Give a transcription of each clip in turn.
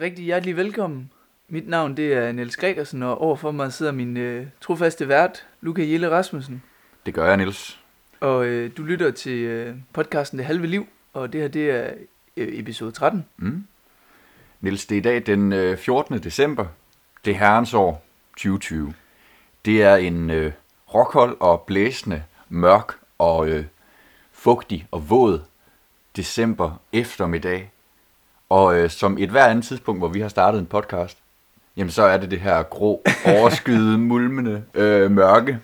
Rigtig hjertelig velkommen. Mit navn det er Niels Gregersen, og overfor mig sidder min øh, trofaste vært, Luca Jelle Rasmussen. Det gør jeg, Niels. Og øh, du lytter til øh, podcasten Det Halve Liv, og det her det er øh, episode 13. Mm. Niels, det er i dag den øh, 14. december. Det er herrens år 2020. Det er en øh, rockhold og blæsende, mørk og øh, fugtig og våd december eftermiddag. Og øh, som et hver andet tidspunkt, hvor vi har startet en podcast, jamen så er det det her grå, overskyede, mulmende øh, mørke.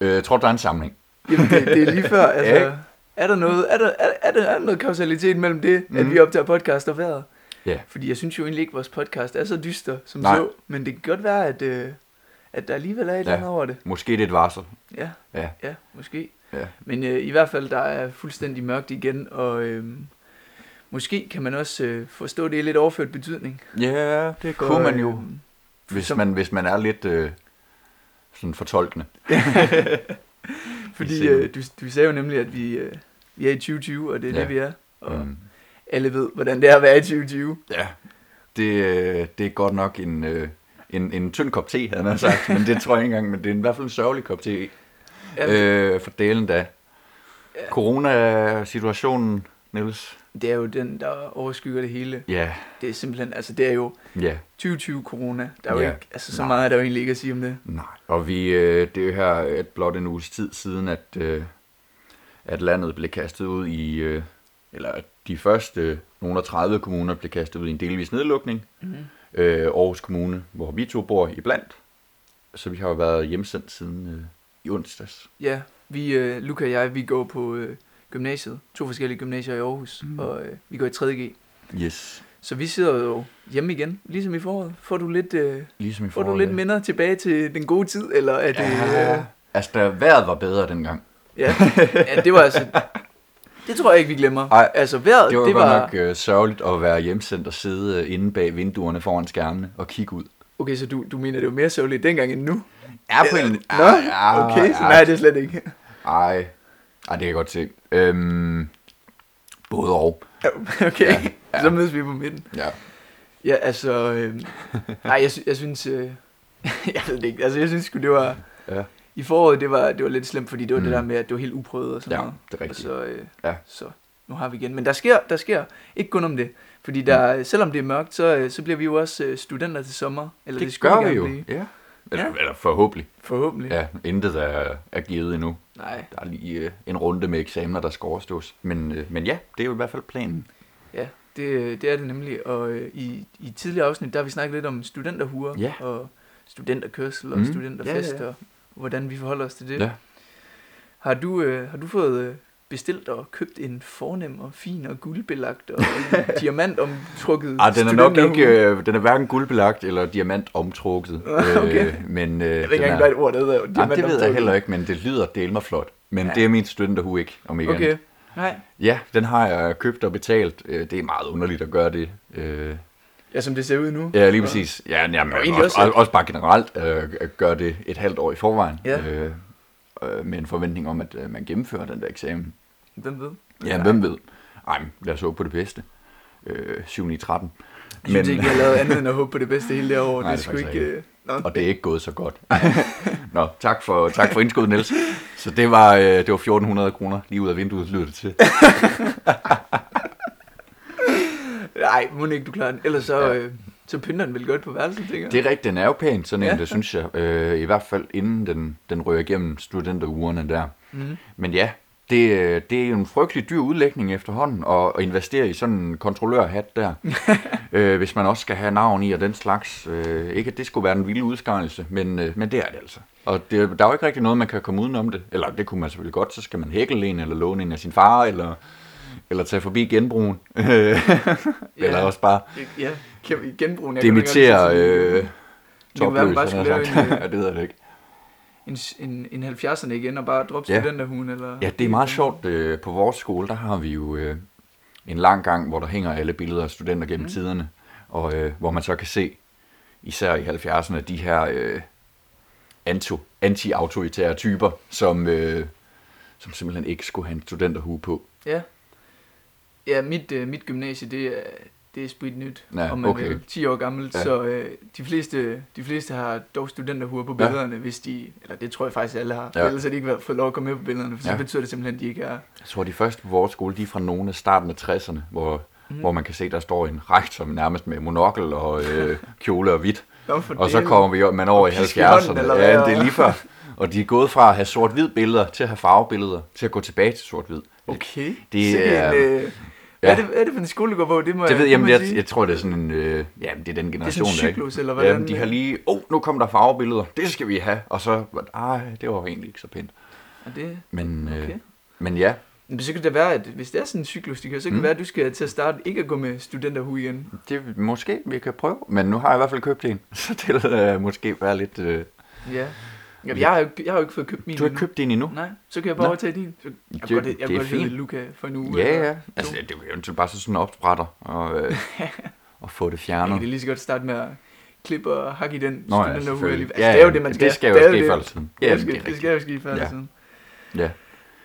Øh, jeg tror, der er en samling. Jamen, det, det er lige før, altså... Ja. Er der noget, er der, er, er der, er der noget kausalitet mellem det, mm. at Mhm. vi optager podcast og vejret? Ja. Fordi jeg synes jo egentlig ikke, at vores podcast er så dyster som Nej. så, men det kan godt være, at, øh, at der alligevel er et eller Ja. andet over det. Måske det er et varsel. Ja, Ja, ja, måske. ja. Men øh, i hvert fald, der er fuldstændig mørkt igen, og øh, måske kan man også øh, forstå det i lidt overført betydning. Ja, det For, kunne man jo. øh, Hvis som- man, hvis man er lidt øh, sådan fortolkende. Fordi øh, du, du sagde jo nemlig, at vi, øh, vi er i 2020, og det er ja. Det, vi er. Og mm. Alle ved, hvordan det er at være i 2020. Ja, det, øh, det er godt nok en, øh, en, en tynd kop te, havde han sagt, men det tror jeg ikke engang, men det er i hvert fald en sørgelig kop te. Ja, Øh, for delen da. Ja. Corona-situationen, Niels? Det er jo den, der overskygger det hele. Ja, Det er simpelthen, altså det er jo ja, 2020 corona. Der er jo Ja. ikke, altså så Nej. meget er der jo egentlig ikke at sige om det. nej. Og vi, øh, det er jo her et blot en uges tid siden, at, øh, at landet blev kastet ud i, øh, eller at de første nogle af 30 kommuner blev kastet ud i en delvis nedlukning. Mm. øh, Aarhus Kommune, hvor vi to bor i blandt. Så vi har jo været hjemsendt siden øh, i onsdags. Ja, vi, øh, Luca og jeg, vi går på øh, gymnasiet. To forskellige gymnasier i Aarhus, mm. Og øh, vi går i 3.G. Yes. Så vi sidder jo hjemme igen, ligesom i foråret. Får du lidt, øh, Ligesom i får du foråret. lidt minder tilbage til den gode tid, eller er det... Ja, Øh, altså, der vejret var bedre dengang. ja. ja, det var altså... Det tror jeg ikke, vi glemmer. Ej, altså vejret, Det var, det var... nok øh, sørgeligt at være hjemsendt og sidde øh, inde bag vinduerne foran skærmene og kigge ud. Okay, så du, du mener, det var mere sørgeligt dengang end nu? Ja, på en... Nå, okay, så nej, det er slet ikke. Ej, ej, det kan jeg godt se. Øhm, både og. Okay, Ja, ja. så mødes vi på midten. Ja. Ja, altså... Øh, nej, jeg, sy- jeg synes... Øh, jeg ved det ikke. Altså, jeg synes det var... Ja. I foråret, det var, det var lidt slemt, fordi det var mm. det der med, at det var helt uprøvet og sådan ja, noget. det er Og rigtigt. så, øh, Ja. så nu har vi igen. Men der sker, der sker ikke kun om det. Fordi der, mm. selvom det er mørkt, så, øh, så bliver vi jo også øh, studenter til sommer. Eller det, Det gør vi jo. Blive. Ja. Eller, Ja. eller forhåbentlig. Forhåbentlig. Ja, intet er, er givet endnu. Nej, Der er lige øh, en runde med eksamener, der skal overstås. Men, øh, men ja, det er jo i hvert fald planen. ja, det, det er det nemlig. Og øh, i, i tidligere afsnit, der har vi snakket lidt om studenterhuer. Ja. Og studenterkørsel og Mm. studenterfest. Ja, ja, ja. Og hvordan vi forholder os til det. Ja. Har du, øh, har du fået øh, bestilt og købt en fornem og fin og guldbelagt og diamantomtrukket Ah, den er nok ikke, øh, den er hverken guldbelagt eller diamant omtrukket. Okay. Øh, men, øh, Jeg ved ikke engang, hvad et ord der hedder. Jamen, det ved jeg heller ikke, men det lyder del mig flot. Men Ja. det er min studenterhue ikke, om ikke Okay. andet. Nej. Ja, den har jeg købt og betalt. Øh, Det er meget underligt at gøre det. Øh, Ja, som det ser ud nu. Ja, lige præcis. Ja, jamen, Og også, også- også, også bare generelt øh, at gøre det et halvt år i forvejen. Ja. Øh, øh, med en forventning om, at øh, man gennemfører den der eksamen. Hvem ved? Ja, hvem ved? Ej, men lad os håbe på det bedste. Øh, 7 i 13. Jeg synes ikke, jeg har lavet andet end at håbe på det bedste hele det år. Nej, det det sgu faktisk ikke... øh, Nå. Og det er ikke gået så godt. Nå, tak for, tak for indskud, Niels. Så det var, øh, det var 1400 kroner lige ud af vinduet, lyder det til. Nej, må ikke du klarer den. Ellers så, Ja. øh, så pynter den vel godt på værelset, tænker jeg. Det er rigtigt, den er jo pæn, sådan en, Ja. det synes jeg. Øh, I hvert fald inden den, den rører igennem studenterugerne der. Mm. Men ja, det, øh, det er jo en frygtelig dyr udlægning efterhånden at, at investere i sådan en kontrollørhat der. øh, hvis man også skal have navn i og den slags. Øh, ikke at det skulle være en vild udskarelse, men, øh, men det er det altså. Og det, der er jo ikke rigtig noget, man kan komme udenom det. Eller det kunne man selvfølgelig godt, så skal man hækle en, eller låne en af sin far, eller, eller tage forbi genbrugen. eller også bare Ja, kan vi genbruge den? Jeg dimitere øh, Det kunne være, man bare topløs, skulle lave jeg en, øh, ja, det hedder det ikke. En, en, en 70'erne igen og bare droppe Ja. studenterhuen? Eller? Ja, det er meget sjovt. Øh, på vores skole, der har vi jo øh, en lang gang, hvor der hænger alle billeder af studenter gennem Mm. tiderne, og øh, hvor man så kan se, især i 70'erne, de her øh, anto, anti-autoritære typer, som, øh, som simpelthen ikke skulle have en studenterhue på. Ja. Ja, mit, øh, mit gymnasie, det er, det er sprit nyt, Ja, om man okay. vil. 10 år gammelt, Ja. ja. så øh, de, fleste, de fleste har dog studenterhuer på Ja. billederne, hvis de, eller det tror jeg faktisk alle har, Ja. ja. ellers har de ikke været- fået lov at komme med på billederne, for så Ja. betyder det simpelthen, at de ikke er... Jeg tror, de første på vores skole, de er fra nogle af starten af 60'erne, hvor, mm. hvor man kan se, der står en rektor nærmest med monokkel og øh, kjole og hvidt. Og så kommer vi man over i pisk i hånden, 70'erne. eller Ja, det er lige før. Og de er gået fra at have sort-hvid billeder til at have farvebilleder, til at gå tilbage til sort-hvid. Okay. Det er- En, øh, Ja. er det, er det for en skole, du går på? Det må Det jeg, ved jeg, må men jeg, jeg tror, det er sådan en, øh, ja, det er den generation, sådan en der ikke- cyklus, eller Ja, hvordan? de har lige, åh, oh, nu kom der farvebilleder, det skal vi have, og så, ej, det var jo egentlig ikke så pænt. Er det, Men, øh, Okay. men ja, men så kan det være, at hvis det er sådan en cyklus, det kan, så kan Mm. det være, at du skal til at starte ikke at gå med studenterhue igen. det måske vi kan prøve, men nu har jeg i hvert fald købt en, så det vil øh, måske være lidt... Øh, Ja. Ja jeg, har, jo jeg har jo ikke fået købt min du har ikke købt en endnu? Nej, så kan jeg bare overtage din. Så jeg Det- godt, jeg det er fint. Luca for en uge. Ja, ja. Altså, det er jo eventuelt bare så sådan en opspretter og, øh, og få det Jeg fjernet. kan lige så godt starte med at klippe og hakke i den Nå ja, selvfølgelig. alligevel. Altså, Ja, det er jo det, man det skal. skal jo Det ske det. før eller siden. Ja, det det, skal, det skal jo ske før eller Ja. siden. Ja.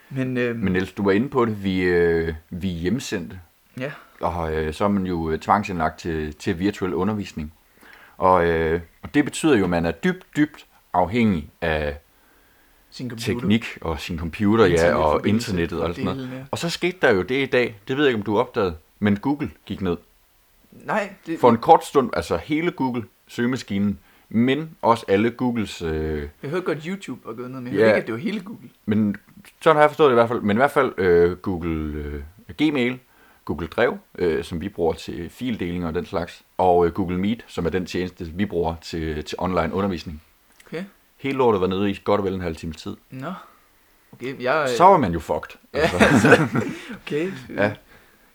Men, øh, Men Niels, du var inde på det, vi, øh, vi er hjemsendte, ja, og øh, så er man jo øh, tvangsindlagt til, til virtuel undervisning. Og, øh, og det betyder jo, at man er dybt, dybt afhængig af sin computer. teknik og sin computer, ja, og internettet og alt sådan noget. ja. Og så skete der jo det i dag, det ved jeg ikke, om du opdagede, men Google gik ned. Nej, det, For en kort stund, altså hele Google søgemaskinen, men også alle Googles, øh, jeg hørte godt, YouTube var gået ned, men jeg Ja. ikke, at det var hele Google. men sådan har jeg forstået det i hvert fald, men i hvert fald øh, Google øh, Gmail, Google Drev, øh, som vi bruger til fildeling og den slags, og øh, Google Meet, som er den tjeneste, vi bruger til, til online undervisning. Okay. Hele lortet var nede i godt og vel en halv time tid. Nå. Okay, jeg... Så var man jo fucked. Altså. Okay. Ja.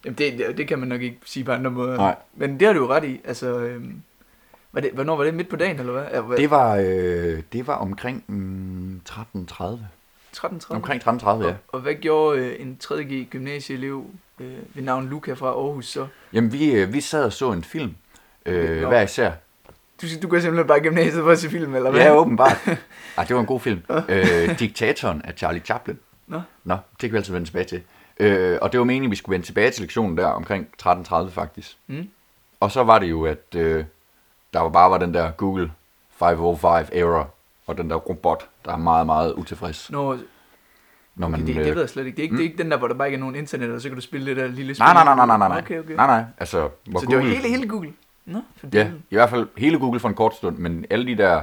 Jamen, det, det, kan man nok ikke sige på andre måder. Nej. Men det har du jo ret i. Altså, øhm, var det, hvornår var det? Midt på dagen, eller hvad? Ja, hvad? Det var, øh, det var omkring mm, 13.30. 13.30. Omkring 13.30, ja. Og, og hvad gjorde øh, en 3.G gymnasieelev øh, ved navn Luca fra Aarhus så? Jamen, vi, øh, vi sad og så en film, øh, Nå. hver især. Du, du går simpelthen bare i gymnasiet for at se film, eller hvad? Ja, åbenbart. Ej, det var en god film. øh, Diktatoren af Charlie Chaplin. Nå. Nå, det kan vi altid vende tilbage til. Øh, og det var meningen, at vi skulle vende tilbage til lektionen der omkring 13.30 faktisk. Mm. Og så var det jo, at øh, der var bare var den der Google 505 error, og den der robot, der er meget, meget utilfreds. Nå, Når okay, man, det, øh, det ved jeg slet ikke. Det er ikke, det er ikke den der, hvor der bare ikke er nogen internet, og så kan du spille det der lille spil. nej, nej, nej, nej, nej, nej, nej. Okay, okay. Nej, nej, altså, hvor så Google, det var hele, hele Google? Nå, for Ja, i hvert fald hele Google for en kort stund, men alle de der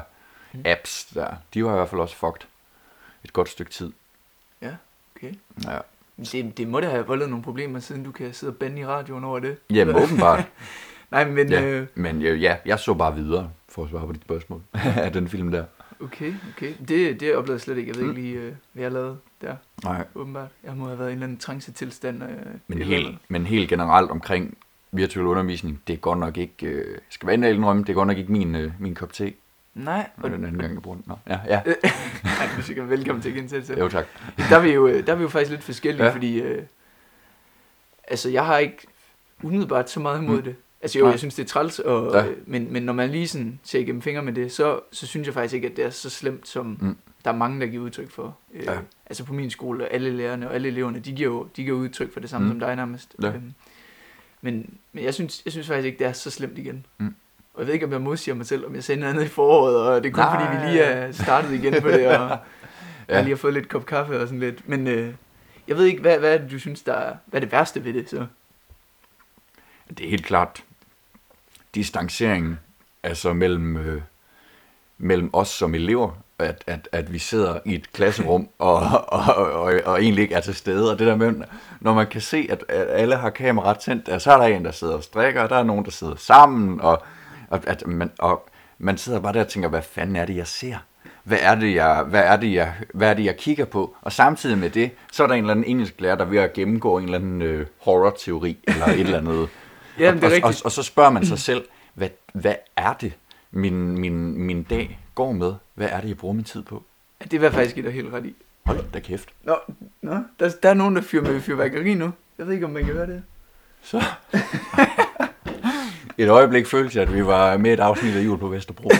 apps der, de var i hvert fald også fucked et godt stykke tid. Ja, okay. Ja. Det, det må da have voldet nogle problemer, siden du kan sidde og bande i radioen over det. Jamen åbenbart. Nej, men ja. øh, Men øh, ja, jeg så bare videre for at svare på dit spørgsmål af den film der. okay, okay. Det, det oplevede jeg slet ikke. Jeg ved ikke lige, øh, hvad jeg lavede der, Nej. åbenbart. Jeg må have været i en eller anden trance-tilstand. Øh, Men, helt, men helt generelt omkring virtuel undervisning, det er godt nok ikke, øh, skal være indrømme, det er godt nok ikke min, øh, min kop te. Nej, Og den anden gang, jeg bruger den. Nå, ja, ja. Sikkert velkommen til at gensætte Jo, tak. der er vi jo, øh, der er vi jo faktisk lidt forskellige, Ja. ja. fordi øh, altså jeg har ikke umiddelbart så meget imod Mm. det. Altså jo, Nej. jeg synes det er træls, og, Ja. ja. øh, men, men når man lige sådan ser igennem fingre med det, så, så synes jeg faktisk ikke, at det er så slemt, som Mm. der er mange, der giver udtryk for. Øh, Ja. Altså på min skole, alle lærerne og alle eleverne, de giver jo de giver udtryk for det samme Mm. mm. som dig nærmest. Ja. Øhm, men, men jeg synes, jeg synes faktisk ikke, det er så slemt igen. Mm. Og jeg ved ikke, om jeg modsiger mig selv, om jeg sagde noget andet i foråret, og det er kun Nej. fordi, vi lige er startet igen på det, og Ja. jeg lige har fået lidt kop kaffe og sådan lidt. Men øh, jeg ved ikke, hvad, hvad er det, du synes, der er, hvad er det værste ved det så? Det er helt klart distanceringen altså mellem, øh, mellem os som elever, at, at, at vi sidder i et klasserum og, og, og, og egentlig ikke er til stede. Og det der med, når man kan se, at, at alle har kameraet tændt, og så er der en, der sidder og strikker, og der er nogen, der sidder sammen, og, og, at man, og man sidder bare der og tænker, hvad fanden er det, jeg ser? Hvad er det, jeg, hvad er det, jeg, hvad er det, jeg kigger på? Og samtidig med det, så er der en eller anden engelsk lærer, der er ved at gennemgå en eller anden øh, horror-teori, eller et eller andet. Ja, det er og, og, og, og så spørger man sig selv, hvad, hvad er det, min, min, min dag går med? Hvad er det, jeg bruger min tid på? Ja, det jeg faktisk dig helt ret i. Hold da kæft. Nå, nå der, der er nogen, der fyrer med fyrværkeri nu. Jeg ved ikke, om man kan høre det. Så. Et øjeblik følte jeg, at vi var med et afsnit af Jul på Vesterbro.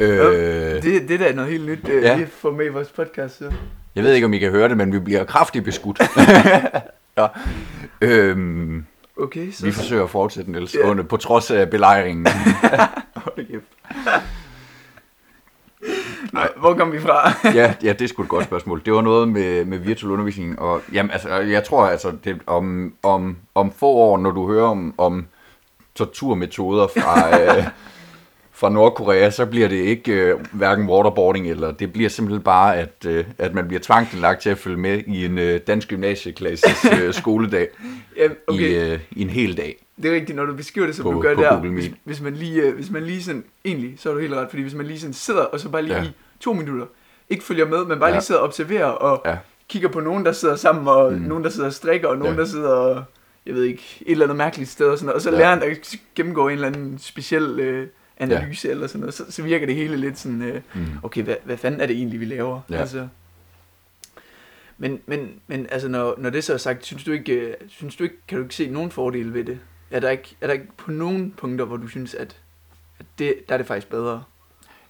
øh, Det, det der er noget helt nyt, øh, Ja. vi får med i vores podcast. Så. jeg ved ikke, om I kan høre det, men vi bliver kraftigt beskudt. ja. øhm, Okay, så... Vi forsøger at fortsætte, Niels, Ja. på trods af belejringen. Hold kæft. Nå, hvor kom vi fra? ja, ja, det er sgu et godt spørgsmål. Det var noget med, med virtuel undervisning, og jamen, altså, jeg tror, altså, det, om, om, om få år, når du hører om, om torturmetoder fra, øh, fra Nordkorea, så bliver det ikke øh, hverken waterboarding, eller det bliver simpelthen bare, at, øh, at man bliver tvangsindlagt til at følge med i en øh, dansk gymnasieklasses øh, skoledag ja, okay. i, øh, i en hel dag. Det er rigtigt, når du beskriver det, som På- du gør der. Hvis, hvis, man lige, øh, hvis man lige sådan, egentlig, så er du helt ret, fordi hvis man lige sådan sidder, og så bare lige Ja. i to minutter, ikke følger med, men bare Ja. lige sidder og observerer, og Ja. kigger på nogen, der sidder sammen, og Mm. nogen, der sidder og strikker, og nogen, Ja. der sidder og, jeg ved ikke, et eller andet mærkeligt sted, og sådan noget, og så Ja. lærer han der gennemgår en eller anden speciel øh, analyse, ja. eller sådan noget, så, så virker det hele lidt sådan, øh, Mm. okay, hvad, hvad fanden er det egentlig, vi laver? Ja. Altså, men, men, men altså, når, når det så er sagt, synes du ikke, øh, synes du ikke, kan du ikke se nogen fordele ved det? Er der ikke, er der ikke på nogen punkter, hvor du synes, at, at det, der er det faktisk bedre?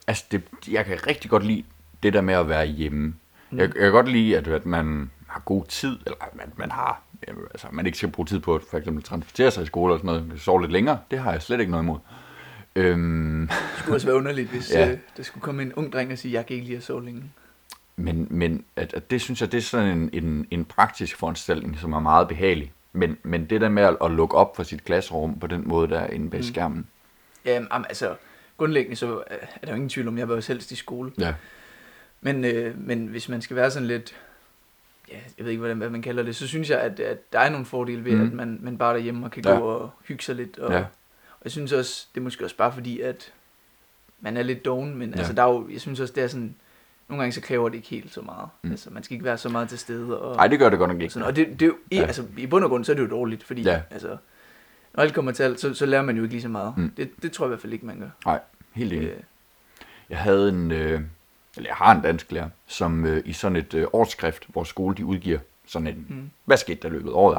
Altså, det, jeg kan rigtig godt lide det der med at være hjemme. Mm. Jeg, jeg kan godt lide, at, at man har god tid, eller at man, man har, altså, man ikke skal bruge tid på at for eksempel transportere sig i skole og sådan noget, sove lidt længere. Det har jeg slet ikke noget imod. Øhm, Det skulle også være underligt, hvis ja. øh, der skulle komme en ung dreng og sige, jeg kan ikke lide at sove længe. men men at, at det synes jeg, det er sådan en, en, en praktisk foranstaltning, som er meget behagelig. Men, men det der med at, at lukke op for sit klasserum på den måde, der er inde bag Mm. skærmen. Jamen, am, altså, grundlæggende så øh, er der jo ingen tvivl om, jeg var jo helst i skole. Ja. Men, øh, men hvis man skal være sådan lidt, ja, jeg ved ikke, hvordan hvad man kalder det, så synes jeg, at, at der er nogle fordele ved, mm. at man, man bare er derhjemme og kan Ja. gå og hygge sig lidt. Og, Ja. og jeg synes også, det er måske også bare fordi, at man er lidt doven, men ja. altså, der er jo, jeg synes også, det er sådan, nogle gange så kræver det ikke helt så meget. Mm. Altså, man skal ikke være så meget til stede. Og, Nej, det gør det godt nok og, ikke. sådan, og det, det er jo, Ja. ja. altså, i bund og grund, så er det jo dårligt, fordi Ja. altså, når alt kommer til alt, så, så lærer man jo ikke lige så meget. Mm. Det, det tror jeg i hvert fald ikke, man gør. Nej, helt enig. Øh, Jeg havde en, øh, eller jeg har en dansk lærer, som øh, i sådan et øh, årsskrift, hvor skole de udgiver sådan en, mm. hvad skete der løbet året?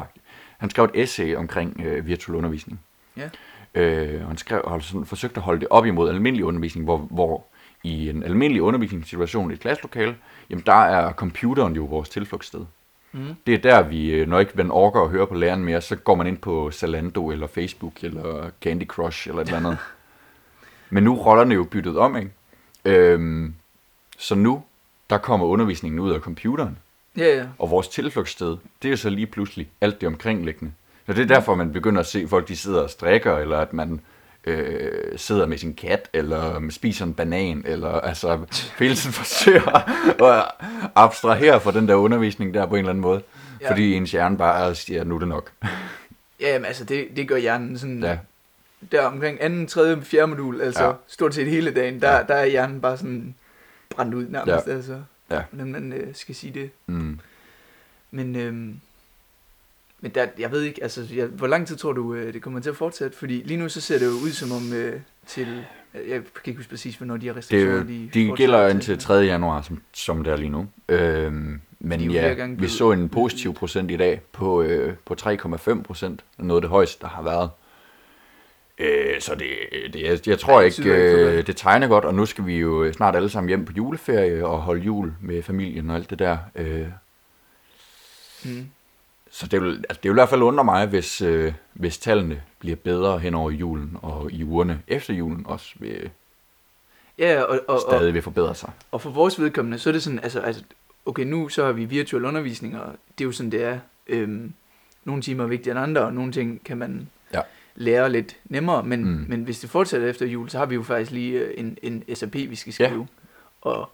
Han skrev et essay omkring øh, virtuel undervisning. Ja. Øh, og han skrev, og sådan, forsøgte at holde det op imod almindelig undervisning, hvor, hvor i en almindelig undervisningssituation i et klasselokale, jamen der er computeren jo vores tilflugtssted. Mm. Det er der, vi, øh, når ikke man orker at høre på læreren mere, så går man ind på Zalando eller Facebook eller Candy Crush eller et eller andet. Men nu er rollerne jo byttet om, ikke? Øhm, så nu, der kommer undervisningen ud af computeren, Ja, ja. og vores tilflugtssted, det er så lige pludselig alt det omkringliggende. Så det er derfor, man begynder at se folk, de sidder og strikker, eller at man øh, sidder med sin kat, eller spiser en banan, eller altså hele tiden forsøger at abstrahere fra den der undervisning der på en eller anden måde. Ja. Fordi ens hjerne bare er, siger, nu er det nok. Ja, jamen, altså, det, det gør hjernen sådan, Ja. der omkring anden, tredje, fjerde modul, altså Ja. stort set hele dagen, der, Ja. der er hjernen bare sådan brændt ud nærmest, Ja. altså, Ja. hvordan man øh, skal sige det. Mm. Men, øhm, men der, jeg ved ikke, altså, jeg, hvor lang tid tror du, øh, det kommer til at fortsætte? Fordi lige nu så ser det jo ud som om øh, til, jeg kan ikke huske præcis, hvornår de her Det, er restriktioner, jo- de, de gælder til. indtil 3. januar, som, som det er lige nu. Øhm, men ja, gange vi så en positiv procent i dag på, øh, på 3,5 procent. Noget af det højeste, der har været. Øh, så det, det, jeg, jeg tror det ikke, øh, det. det tegner godt, og nu skal vi jo snart alle sammen hjem på juleferie og holde jul med familien og alt det der. Øh, Mm. Så det vil, altså det vil i hvert fald undre mig, hvis, øh, hvis tallene bliver bedre hen over julen og i ugerne efter julen også vil, Ja, og, og, og, stadig vil forbedre sig. Og for vores vedkommende, så er det sådan, altså, altså okay, nu så har vi virtuel undervisning, og det er jo sådan, det er. Øhm, nogle timer er vigtigere end andre, og nogle ting kan man Ja. lære lidt nemmere, men, Mm. men hvis det fortsætter efter jul, så har vi jo faktisk lige øh, en, en SAP, vi skal Ja. skrive. Og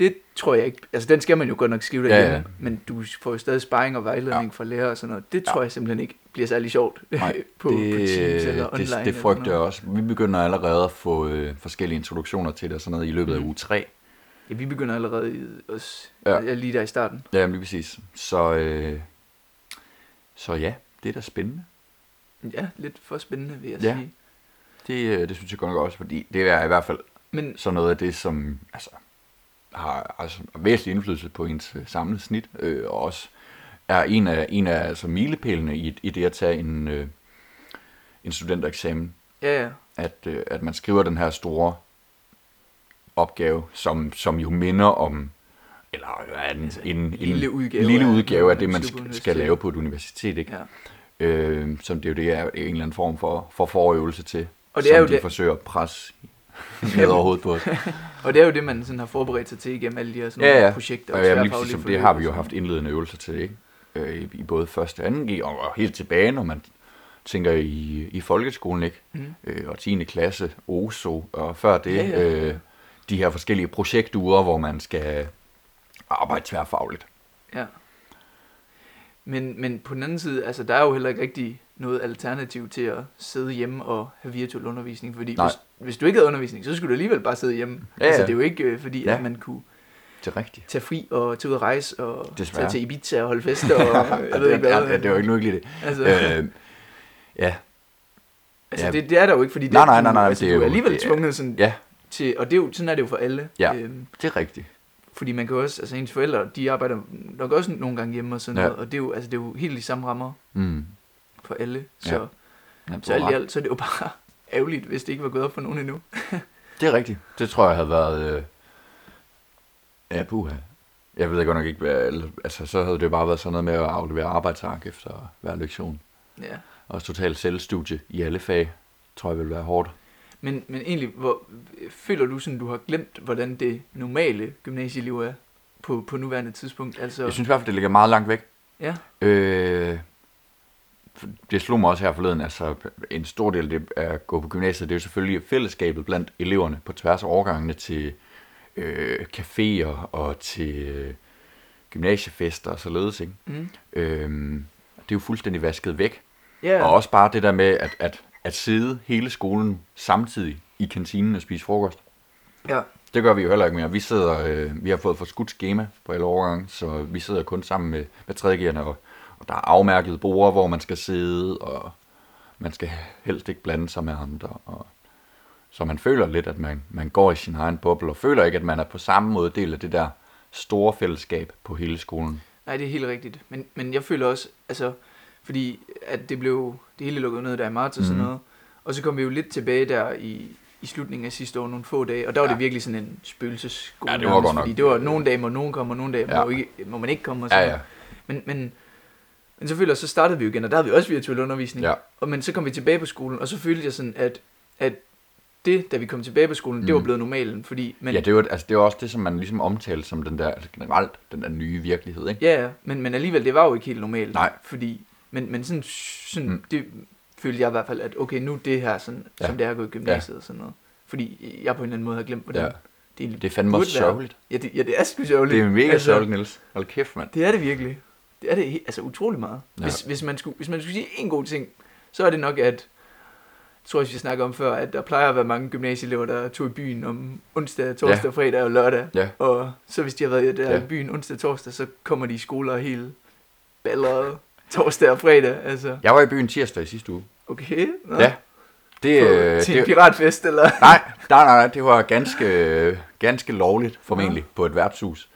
det tror jeg ikke, altså den skal man jo godt nok skrive Ja, derhjemme, ja. men du får jo stadig sparring og vejledning ja. fra lærer og sådan noget. Det Ja. tror jeg simpelthen ikke bliver særlig sjovt Nej, på, det, på Teams eller online. det, det frygter sådan jeg også. Vi begynder allerede at få øh, forskellige introduktioner til det og sådan noget i løbet af Mm. uge 3. Ja, vi begynder allerede i, også, Ja. ja. lige der i starten. Ja, lige præcis. Så, øh, så ja, det er da spændende. Ja, lidt for spændende, vil jeg Ja. sige. Det, øh, det synes jeg godt nok også, fordi det er i hvert fald Men så noget af det, som altså, har altså, væsentlig indflydelse på ens øh, samlede snit, øh, og også er en af, en af altså, milepælene i, i det at tage en, øh, en studentereksamen, ja, ja. at, øh, at man skriver den her store opgave, som, som jo minder om, eller er en, Altså, en, en, lille udgave lille af, udgave af hvad det, man skal, skal lave på et universitet. Ikke? ja. Øh, som det jo det, er en eller anden form for, for forøvelse til. Og det er som jo de det- forsøger at presse ned over hovedet på os. Og det er jo det, man sådan har forberedt sig til igennem alle de her sådan Ja, ja. projekter. Og jamen, lige tværfaglige præcis, som det har vi jo haft indledende øvelser til, ikke? Øh, i, I både første og anden G, og, og helt tilbage, når man tænker i, i folkeskolen, ikke? Mhm. Øh, og 10. klasse, OSO, og før det, Ja, ja. Øh, de her forskellige projektuger, hvor man skal arbejde tværfagligt. Ja. Men, men på den anden side, altså der er jo heller ikke rigtig noget alternativ til at sidde hjemme og have virtuel undervisning, fordi Nej. hvis, hvis du ikke havde undervisning, så skulle du alligevel bare sidde hjemme. Ja, Altså det er jo ikke øh, fordi, Ja. at man kunne Det er rigtigt. tage fri og tage ud og rejse og Desværre. tage til Ibiza og holde fester og jeg ved ikke hvad. ja, det er jo ikke nu ikke lige det. Altså, øh, ja, altså ja. det, det, er der jo ikke, fordi det, Nej, nej, nej, nej, altså, det er du er jo- alligevel det tvunget sådan ja, til, og det er jo, sådan er det jo for alle. Ja. Øhm, det er rigtigt. fordi man kan også, altså ens forældre, de arbejder nok også nogle gange hjemme og sådan Ja. noget, og det er jo, altså det er jo helt de samme rammer Mm. For alle, så, Ja, så alt i alt, så er det jo bare ærgerligt, hvis det ikke var gået op for nogen endnu. Det er rigtigt. Det tror jeg havde været... Øh... Ja, puha. Jeg ved godt nok ikke, hvad... Altså, så havde det bare været sådan noget med at aflevere arbejdsark efter hver lektion. Ja. Og totalt selvstudie i alle fag, tror jeg vil være hårdt. Men, men egentlig, hvor, føler du sådan, du har glemt, hvordan det normale gymnasieliv er på, på nuværende tidspunkt? Altså, Jeg synes i hvert fald, det ligger meget langt væk. ja, Øh, det slog mig også her forleden, altså en stor del af det at gå på gymnasiet, det er jo selvfølgelig fællesskabet blandt eleverne på tværs af årgangene til øh, caféer og til øh, gymnasiefester og således, ikke? mm, Øh, det er jo fuldstændig vasket væk. ja, Og også bare det der med at, at, at sidde hele skolen samtidig i kantinen og spise frokost. ja, Det gør vi jo heller ikke mere. Vi sidder, øh, vi har fået for skudt schema på alle overgange, så vi sidder kun sammen med, med tredjegerne, og, og der er afmærkede borde, hvor man skal sidde, og man skal helst ikke blande sig med andre. Og, så man føler lidt, at man, man går i sin egen boble, og føler ikke, at man er på samme måde del af det der store fællesskab på hele skolen. nej, det er helt rigtigt. Men, men jeg føler også, altså, fordi at det blev, det hele lukket ned der i marts og sådan Mhm. noget, og så kom vi jo lidt tilbage der i, i slutningen af sidste år, nogle få dage, og der var Ja. det virkelig sådan en spøgelsesskole. Ja, det var nærmest, godt nok. Fordi det var, nogle dage må nogen komme, og nogle dage Ja. må, ikke, må man ikke komme. Og Ja, sådan ja. noget. Men, men, men så føler jeg, så startede vi jo igen, og der havde vi også virtuel undervisning. Ja. Og men så kom vi tilbage på skolen, og så følte jeg sådan, at, at det, da vi kom tilbage på skolen, mm. det var Mm. blevet normalen, fordi... Men, Men, ja, det jo, altså, det jo også det, som man ligesom omtaler som den der, altså generelt, den der nye virkelighed, ikke? ja, ja, men, men alligevel, det var jo ikke helt normalt. Nej. Fordi, men, men sådan, sådan mm. Det følte jeg i hvert fald, at okay, nu det her, sådan, ja. Ja. som det er at gå i gymnasiet og sådan noget. Fordi jeg på en eller anden måde har glemt, hvordan Ja. ja. det egentlig Det er fandme også sørgeligt. Ja, det, ja, det er sgu sørgeligt. Det er mega altså, sørgeligt, Niels. Hold kæft, mand. Det er det virkelig. Det er det altså utrolig meget. Ja. Hvis, hvis, man skulle, hvis man skulle sige en god ting, så er det nok, at jeg tror også, vi snakker om før, at der plejer at være mange gymnasieelever, der tog i byen om onsdag, torsdag, Ja. fredag og lørdag. Ja. Og så hvis de har været der Ja. i byen onsdag og torsdag, så kommer de i skole og er helt balleret torsdag og fredag. Altså, Jeg var i byen tirsdag i sidste uge. okay. Nå. Ja. Det, På, øh, til en det, piratfest, eller? nej, nej, nej, nej, det var ganske, ganske lovligt, formentlig, på et værtshus.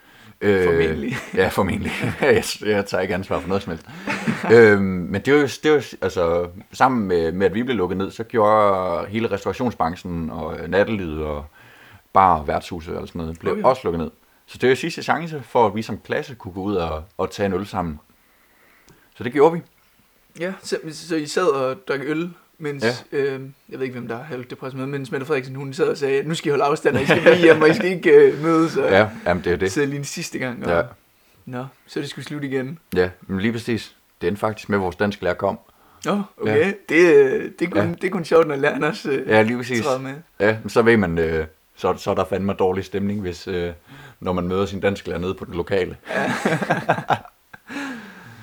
Øh, Formentlig. Ja, formentlig. jeg, jeg tager ikke ansvar for noget som helst. øhm, men det var jo, det var, jo- altså, sammen med, med, at vi blev lukket ned, så gjorde hele restaurationsbranchen og øh, nattelivet og bar og værtshuset og sådan noget, blev Okay. også lukket ned. Så det var sidste chance for, at vi som klasse kunne gå ud og, og tage en øl sammen. Så det gjorde vi. Ja, så, så I sad og drak øl, mens, ja. øh, jeg ved ikke, hvem der har holdt det pres med, mens Mette Frederiksen, hun sad og sagde, nu skal I holde afstand, og I skal blive hjemme, og I skal ikke øh, mødes, og Ja, jamen det er det. det. sidde lige en sidste gang. Og, Ja. Nå, så det skulle slutte igen. Ja, men lige præcis. Det endte faktisk med, at vores dansk lærer kom. Nå, okay. Ja. Det, øh, det, er kun, ja. Ja. det er kun sjovt, når læreren også øh, Ja, lige præcis. træder med. Ja, men så ved man, øh, så, så er der fandme dårlig stemning, hvis, øh, når man møder sin dansklærer nede på det lokale.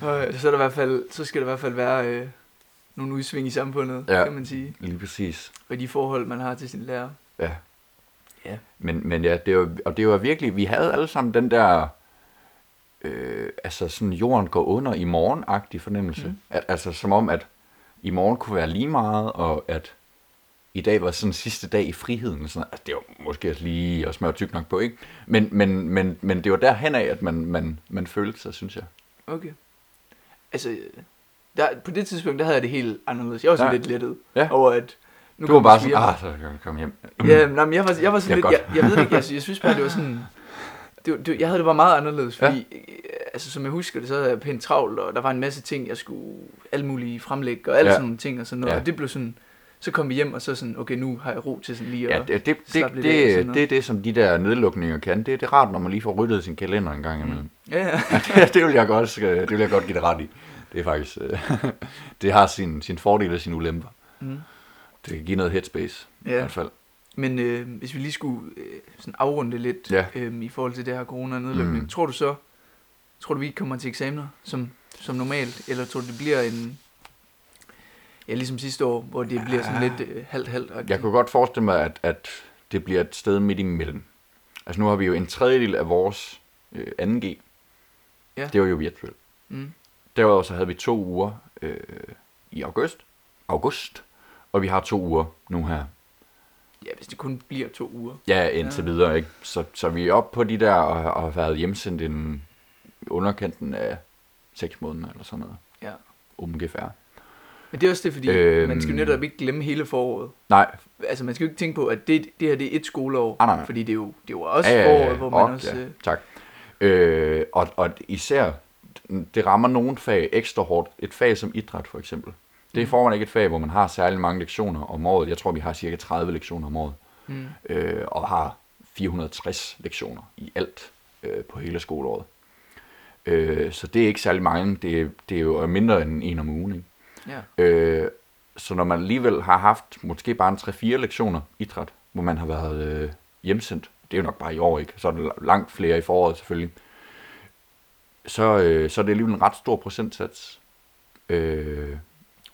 Og så, er der i hvert fald, så skal der i hvert fald være øh, nogle udsving i samfundet, ja. Kan man sige. Lige præcis. Og de forhold, man har til sin lærer. Ja. Ja. Men, men ja, det var, og det var virkelig, vi havde alle sammen den der, øh, altså sådan jorden går under i morgen-agtig fornemmelse. Mm. Mm. At, altså som om, at i morgen kunne være lige meget, og at i dag var sådan sidste dag i friheden. Sådan, altså, det var måske også lige at smøre tyk nok på, ikke? Men, men, men, men det var derhen af, at man, man, man følte sig, synes jeg. Okay. Altså, der, på det tidspunkt, der havde jeg det helt anderledes. Jeg var sådan Ja. lidt lettet Ja. over, at nu Du var bare sådan, ah, så kan jeg komme hjem. Ja, nej, men jeg var, jeg var sådan Ja, lidt, jeg, jeg ved det ikke, jeg, jeg synes bare, det var sådan, det, det, jeg havde det bare meget anderledes, Ja. fordi, øh, altså som jeg husker det, så havde jeg pænt travlt, og der var en masse ting, jeg skulle alle mulige fremlægge, og alle Ja. sådan nogle ting og sådan noget. Ja. Og det blev sådan, så kom vi hjem, og så sådan, okay, nu har jeg ro til sådan lige Ja, at... det, det, slappe det, lidt af det, noget. det er det, som de der nedlukninger kan. Det, det er rart, når man lige får ryddet sin kalender en gang imellem. Ja, ja. det, det, vil jeg godt, det vil jeg godt give dig ret i. Det er faktisk, øh, det har sin, sin fordele og sine ulemper. Mm. Det kan give noget headspace, i Ja. hvert fald. Men øh, hvis vi lige skulle øh, sådan afrunde lidt Ja. øh, i forhold til det her corona-nedlukning, Mm. tror du så, tror du vi kommer til eksamener som, som normalt, eller tror du det bliver en, ja ligesom sidste år, hvor det bliver sådan Ja. lidt øh, halvt-halvt? Jeg kunne godt forestille mig, at, at det bliver et sted midt imellem. Altså nu har vi jo en tredjedel af vores øh, 2G. Ja. Det var jo virtuelt. Mm. Derudover så havde vi to uger øh, i august, august, og vi har to uger nu her. Ja, hvis det kun bliver to uger. Ja, indtil Ja. videre, ikke? Så, så vi er oppe på de der og, og har været hjemsendt en underkanten af seks måneder eller sådan noget. Ja. Ungefær. Men det er også det, fordi Øhm. man skal jo netop ikke glemme hele foråret. Nej, Altså man skal jo ikke tænke på, at det, det her det er et skoleår, Nej, nej, nej. fordi det er jo, det er jo også Ja, ja, ja, foråret, hvor man og, også... Ja, tak. Øh, og, og især, det rammer nogle fag ekstra hårdt. Et fag som idræt for eksempel. Det er i Mm. ikke et fag, hvor man har særlig mange lektioner om året. Jeg tror, vi har cirka 30 lektioner om året. Mm. Øh, og har 460 lektioner i alt øh, på hele skoleåret. Øh, så det er ikke særlig mange. Det, er- det er jo mindre end en om ugen. Ikke? Ja. Øh, så når man alligevel har haft måske bare en 3-4 lektioner idræt, hvor man har været øh, hjemsendt, det er jo nok bare i år, ikke? Så er der langt flere i foråret selvfølgelig. Så, øh, så er det alligevel en ret stor procentsats. Øh,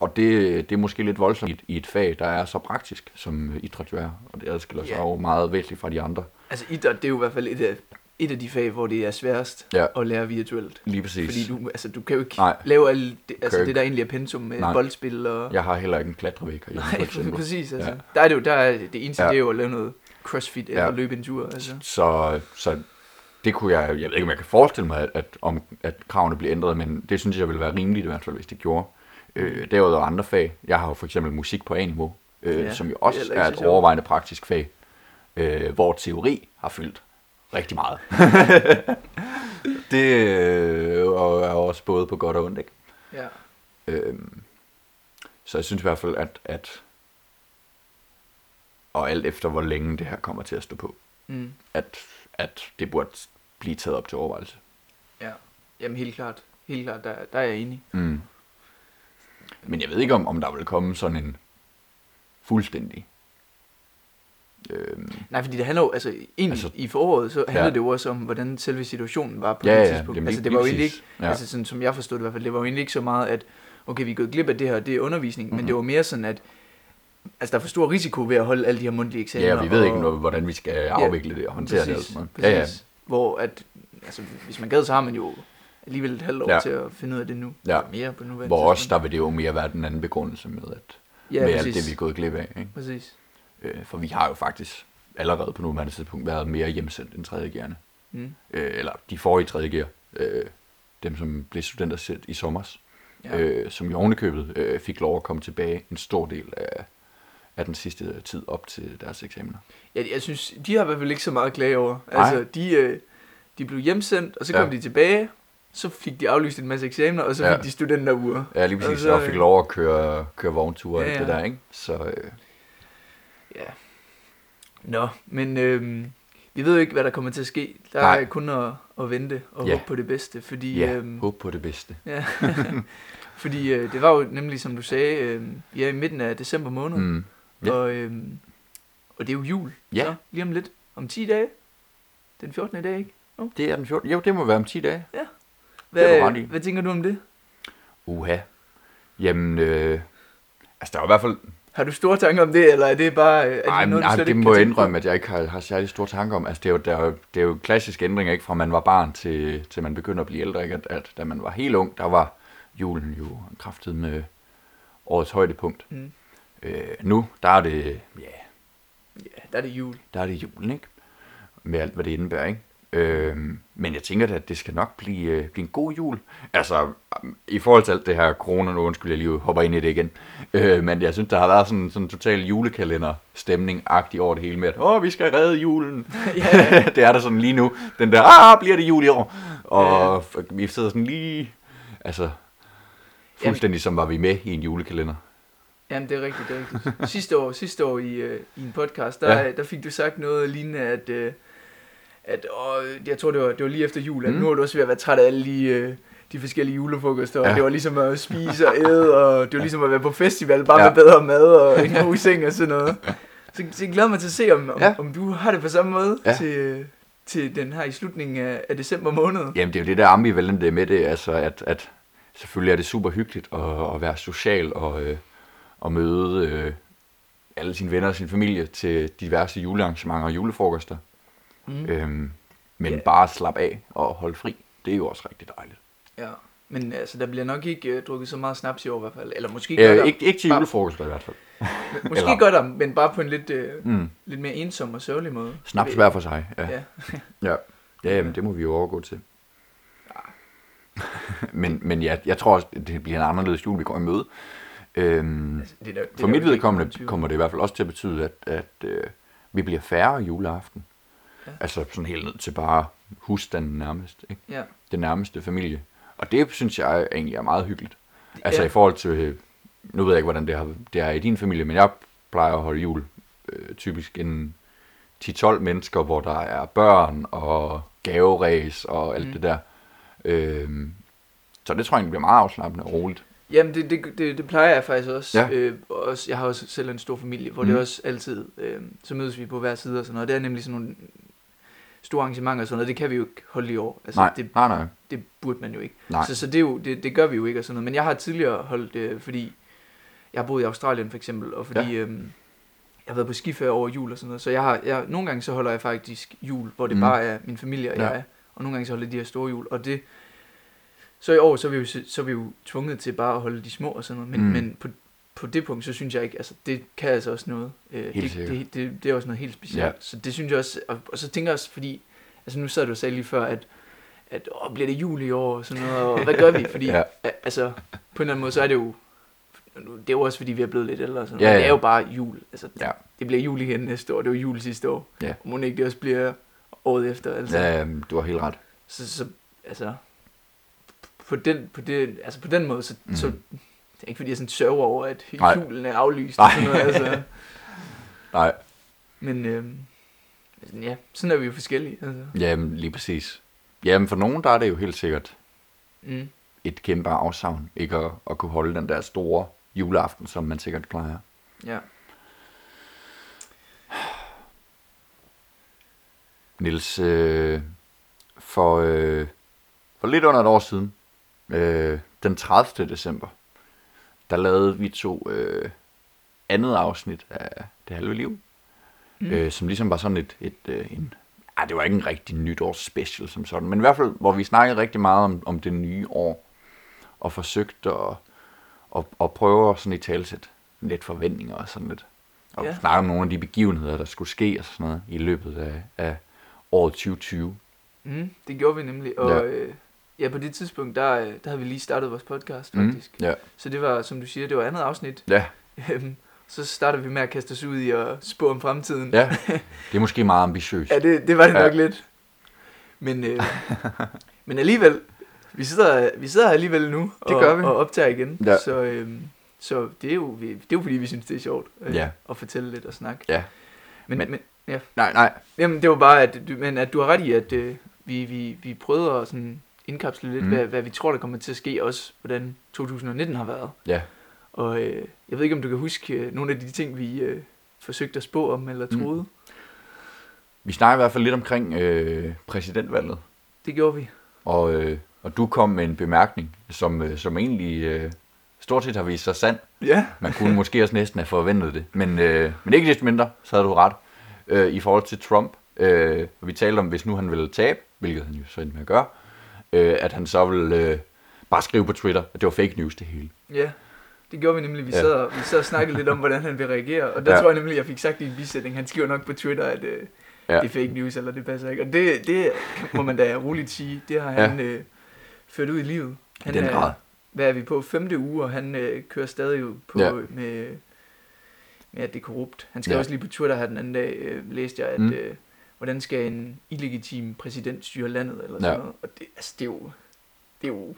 og det, det er måske lidt voldsomt i et, i et fag, der er så praktisk, som øh, idræt jo er. Og det adskiller sig Ja. jo meget væsentligt fra de andre. Altså idræt, det er jo i hvert fald et af, et af de fag, hvor det er sværest Ja. at lære virtuelt. Lige præcis. Fordi du, altså, du kan jo ikke Nej. lave alle altså, det, der egentlig er pensum med Nej. boldspil og... Jeg har heller ikke en klatrevæg herhjemme, for Nej, eksempel. præcis. Altså. Ja. Der er det jo, der er det eneste, Ja. det er jo at lave noget crossfit eller ja. løbe en tur. Altså. Så, så det kunne jeg, jeg ved ikke, om jeg kan forestille mig, at, at, om, at kravene bliver ændret, men det synes jeg ville være rimeligt i hvert fald, hvis det gjorde. Øh, derudover andre fag. Jeg har jo for eksempel musik på A-niveau, øh, Ja, som jo er også er så et overvejende praktisk fag, øh, hvor teori har fyldt rigtig meget. det øh, er også både på godt og ondt, ikke? Ja. Øhm, så jeg synes i hvert fald, at, at og alt efter hvor længe det her kommer til at stå på, Mm. at, at det burde blive taget op til overvejelse. ja. Jamen helt klart. Helt klart, der, der er jeg enig. Mm. Men jeg ved ikke, om, om der vil komme sådan en fuldstændig... Øhm, Nej, fordi det handler jo, altså egentlig Altså- altså, i foråret, så handlede Ja. det jo også om, hvordan selve situationen var på ja, det ja, tidspunkt. jamen, altså det var jo egentlig ikke, ja. Ja. altså sådan som jeg forstod det i hvert fald, det var jo egentlig ikke så meget, at okay, vi er gået glip af det her, det er undervisning, mm-hmm. Mhm. men det var mere sådan, at altså der er for stor risiko ved at holde alle de her mundtlige eksamener. ja, vi ved og, ikke, noget, hvordan vi skal afvikle det og håndtere det. præcis, sådan noget. Ja, ja. Hvor at, altså hvis man gad, så har man jo alligevel et halvt år Ja. til at finde ud af det nu. Ja. Mere på nuværende Hvor også, der vil det jo mere være den anden begrundelse med, at, ja, med præcis. alt det, vi er gået glip af. Ikke? Præcis. Øh, for vi har jo faktisk allerede på nuværende tidspunkt været mere hjemsendt end 3. gerne. Mm. Øh, eller de forrige 3. gear, øh, dem som blev studenter set i sommers, Ja. ja. øh, som i ovenikøbet øh, fik lov at komme tilbage en stor del af, af den sidste tid op til deres eksamener. Ja, jeg synes, de har i hvert fald ikke så meget at klage over. Altså, de, øh, de blev hjemsendt, og så kom Ja. de tilbage, så fik de aflyst en masse eksamener, og så Ja. fik de studenteruger. Ja, lige præcis, Altså, og fik lov at køre, køre vognture og Ja, alt det ja. der, ikke? Så øh, Ja. Nå, men øh, vi ved jo ikke, hvad der kommer til at ske. Der Nej. er kun at, at vente og Ja. håbe på det bedste, fordi... ja, øhm, håb på det bedste. ja. fordi øh, det var jo nemlig, som du sagde, øh, er i midten af december måned, mm. Ja. og, øh, og det er jo jul. Ja. Så, lige om lidt. Om 10 dage. Den 14. dag, ikke? Det er den 14. Jo, det må være om 10 dage. Hvad, Det i. hvad tænker du om det? Uha. Jamen, øh, altså der er i hvert fald... Har du store tanker om det, eller er det bare er det Ej, noget, du ej, slet det må jeg indrømme, at jeg ikke har, har særlig store tanker om. Altså, det er jo, der er det er jo klassiske ændringer, ikke? Fra man var barn til, til man begynder at blive ældre, ikke? At, at da man var helt ung, der var julen jo kraftet med årets højdepunkt. Mm. Øh, nu, der er det, ja, Ja, der er det jul. der er det julen, ikke? Med alt, hvad det indebærer, ikke? Øh, men jeg tænker da, at det skal nok blive, øh, blive en god jul. Altså, i forhold til alt det her corona, nu undskyld, jeg lige hopper ind i det igen. Øh, men jeg synes, der har været sådan sådan en total julekalender-stemning-agtig over det hele med, at åh, vi skal redde julen. Ja. det er der sådan lige nu. Den der, ah, bliver det jul i år? Og vi sidder sådan lige, altså, fuldstændig som var vi med i en julekalender. Jamen, det er rigtigt, det er rigtigt. Sidste år, sidste år i, øh, i en podcast, der, Ja. ja. der fik du sagt noget lignende, at, øh, at åh, jeg tror, det var, det var lige efter jul, at Mm. nu er du også ved at være træt af alle de, øh, de forskellige julefrokoster, Ja. og det var ligesom at spise og æde, og det var ligesom at være på festival, bare Ja. med bedre mad og en god seng og sådan noget. Så, så jeg glæder mig til at se, om, om, Ja. om du har det på samme måde Ja. ja. til, til den her i slutningen af, af december måned. Jamen, det er jo det der ambivalente med det, altså at, at selvfølgelig er det super hyggeligt at, at være social og, øh, og møde øh, alle sine venner og sin familie til diverse julearrangementer og julefrokoster. Mm. Øhm, men Ja. bare slappe af og holde fri, det er jo også rigtig dejligt. Ja. Men altså, der bliver nok ikke uh, drukket så meget snaps i år i hvert fald. Eller måske gør Øh, der. ikke, ikke til julefrokoster i hvert fald. Måske eller- gør der, men bare på en lidt, uh, Mm. lidt mere ensom og sørgelig måde. Snaps hver for sig. Ja. Ja. Ja, ja jamen, det må vi jo overgå til. men, men ja, jeg tror også, det bliver en anderledes jul, vi går i møde. Øhm, Altså, det er der, det for mit vedkommende kommer det i hvert fald også til at betyde, at, at øh, vi bliver færre juleaften. Ja. Altså sådan helt ned til bare husstanden nærmest. Ikke? Ja. Den nærmeste familie. Og det synes jeg egentlig er meget hyggeligt. Altså Ja. i forhold til, øh, nu ved jeg ikke, hvordan det, har, det er i din familie, men jeg plejer at holde jul øh, typisk en 10-12 mennesker, hvor der er børn og gaveræs og alt Mm. det der. Øhm, så det tror jeg egentlig bliver meget afslappende og roligt. Jamen, det, det, det, det plejer jeg faktisk også. Ja. Øh, også. Jeg har også selv en stor familie, hvor mm. Mhm. det også altid, øh, så mødes vi på hver side og sådan noget. Det er nemlig sådan nogle store arrangementer og sådan noget. Det kan vi jo ikke holde i år. Altså, nej, det, nej, nej. det burde man jo ikke. Nej. Så, så det, er jo, det, det gør vi jo ikke og sådan noget. Men jeg har tidligere holdt, øh, fordi jeg har boet i Australien for eksempel, og fordi ja. øhm, jeg har været på skiferie over jul og sådan noget. Så jeg har, jeg, nogle gange så holder jeg faktisk jul, hvor det Mm. bare er min familie og Ja. jeg, og nogle gange så holder de her store jul. Og det, så i år, så er vi jo, så er vi jo tvunget til bare at holde de små og sådan noget. Men, Mm. men på, på det punkt, så synes jeg ikke, altså det kan altså også noget. Øh, Helt det, det, det, det, er også noget helt specielt. Ja. Så det synes jeg også, og, og så tænker jeg også, fordi, altså nu sad du og sagde lige før, at at åh, bliver det jul i år og sådan noget, og hvad gør vi? Fordi Ja. altså, på en eller anden måde, så er det jo, det er jo også fordi, vi er blevet lidt ældre og sådan Ja, noget. ja. Det er jo bare jul. Altså, Ja. det bliver jul igen næste år, det var jul sidste år. Ja. Og må ikke det også bliver året efter, altså. Ja, du har helt ret. Så, så, altså, på den, på det, altså på den måde, så, Mm. så det er ikke fordi, jeg sådan sørger over, at julen er aflyst. Nej. Sådan noget, altså. Nej, Men altså, ja, sådan er vi jo forskellige. Altså. jamen lige præcis. Jamen for nogen, der er det jo helt sikkert Mm. et kæmpe afsavn, ikke at, at kunne holde den der store juleaften, som man sikkert plejer. Ja. Nils, øh, for, øh, for lidt under et år siden, øh, den 30. december, der lavede vi to øh, andet afsnit af Det Halve Liv, mm. Øh, som ligesom var sådan et, et øh, en, ej, det var ikke en rigtig nytårs special som sådan, men i hvert fald, hvor vi snakkede rigtig meget om, om det nye år, og forsøgte at, at, at prøve at sådan i talsæt lidt forventninger og sådan lidt, og Ja. snakke om nogle af de begivenheder, der skulle ske og sådan noget i løbet af, af året 2020. Mm, det gjorde vi nemlig, og ja. Øh, ja, på det tidspunkt, der, øh, der havde vi lige startet vores podcast, Mm, faktisk. ja. Så det var, som du siger, det var andet afsnit. Ja, Øhm, så startede vi med at kaste os ud i at spå om fremtiden. ja. Det er måske meget ambitiøst. Ja, det, det var det Ja. nok lidt. Men, øh, men alligevel, vi sidder, vi sidder her alligevel nu Det og, gør vi. og optager igen. Ja. Så, øh, så det, er jo, det er jo fordi, vi synes, det er sjovt øh, Ja. at fortælle lidt og snakke. Ja. Men, Men- men, ja. Nej, nej. Jamen, det var bare, at men at du har ret i, at øh, vi, vi, vi prøvede at sådan indkapsle lidt, Mm. hvad, hvad vi tror, der kommer til at ske, også hvordan 2019 har været. Ja. Og øh, jeg ved ikke, om du kan huske øh, nogle af de ting, vi øh, forsøgte at spå om eller Mm. troede. Mm. Vi snakker i hvert fald lidt omkring øh, præsidentvalget, Det gjorde vi. og, øh, og du kom med en bemærkning, som, øh, som egentlig øh, stort set har vist sig sand. Ja. Man kunne måske også næsten have forventet det, men, øh, men ikke desto mindre, så havde du ret. Øh, I forhold til Trump, øh, og vi talte om, hvis nu han ville tabe, hvilket han jo så endte med at gøre, øh, at han så ville øh, bare skrive på Twitter, at det var fake news det hele. Ja, det gjorde vi nemlig. Vi, Ja. ja. sad, og- vi sad og snakkede lidt om, hvordan han vil reagere. Og der Ja. ja. tror jeg nemlig, jeg fik sagt i en bisætning, han skriver nok på Twitter, at, øh, Ja. det er fake news, eller det passer ikke. Og det, det må man da roligt sige, det har han øh, ført ud i livet. Han den er, grad. Hvad er vi på? Femte uge, og han øh, kører stadig på, Ja. ja. med, med, at det er korrupt. Han skrev Ja. ja. også lige på Twitter her den anden dag, øh, læste jeg, at mm. øh, hvordan skal en illegitim præsident styre landet, eller sådan Ja. noget. Og det, altså, det er jo... Det er jo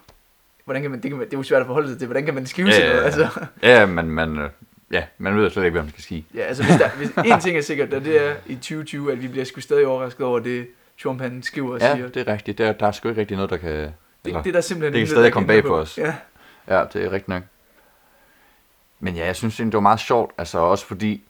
hvordan kan man, det, kan man, det er jo svært at forholde sig til. Hvordan kan man skrive Ja, sådan ja, noget? ja. Altså, Ja, men man, øh, ja, man ved slet ikke, hvad man skal sige. Ja, altså hvis, der, hvis en ting er sikkert, og det er i 2020, at vi bliver sgu stadig overrasket over det, Trump han skriver og Ja, siger. det er rigtigt. Der, der er sgu ikke rigtig noget, der kan... det, eller- det er der simpelthen det kan stadig komme bag på os. Ja, Ja, det er rigtigt nok. Men ja, jeg synes egentlig, det var meget sjovt, altså også fordi,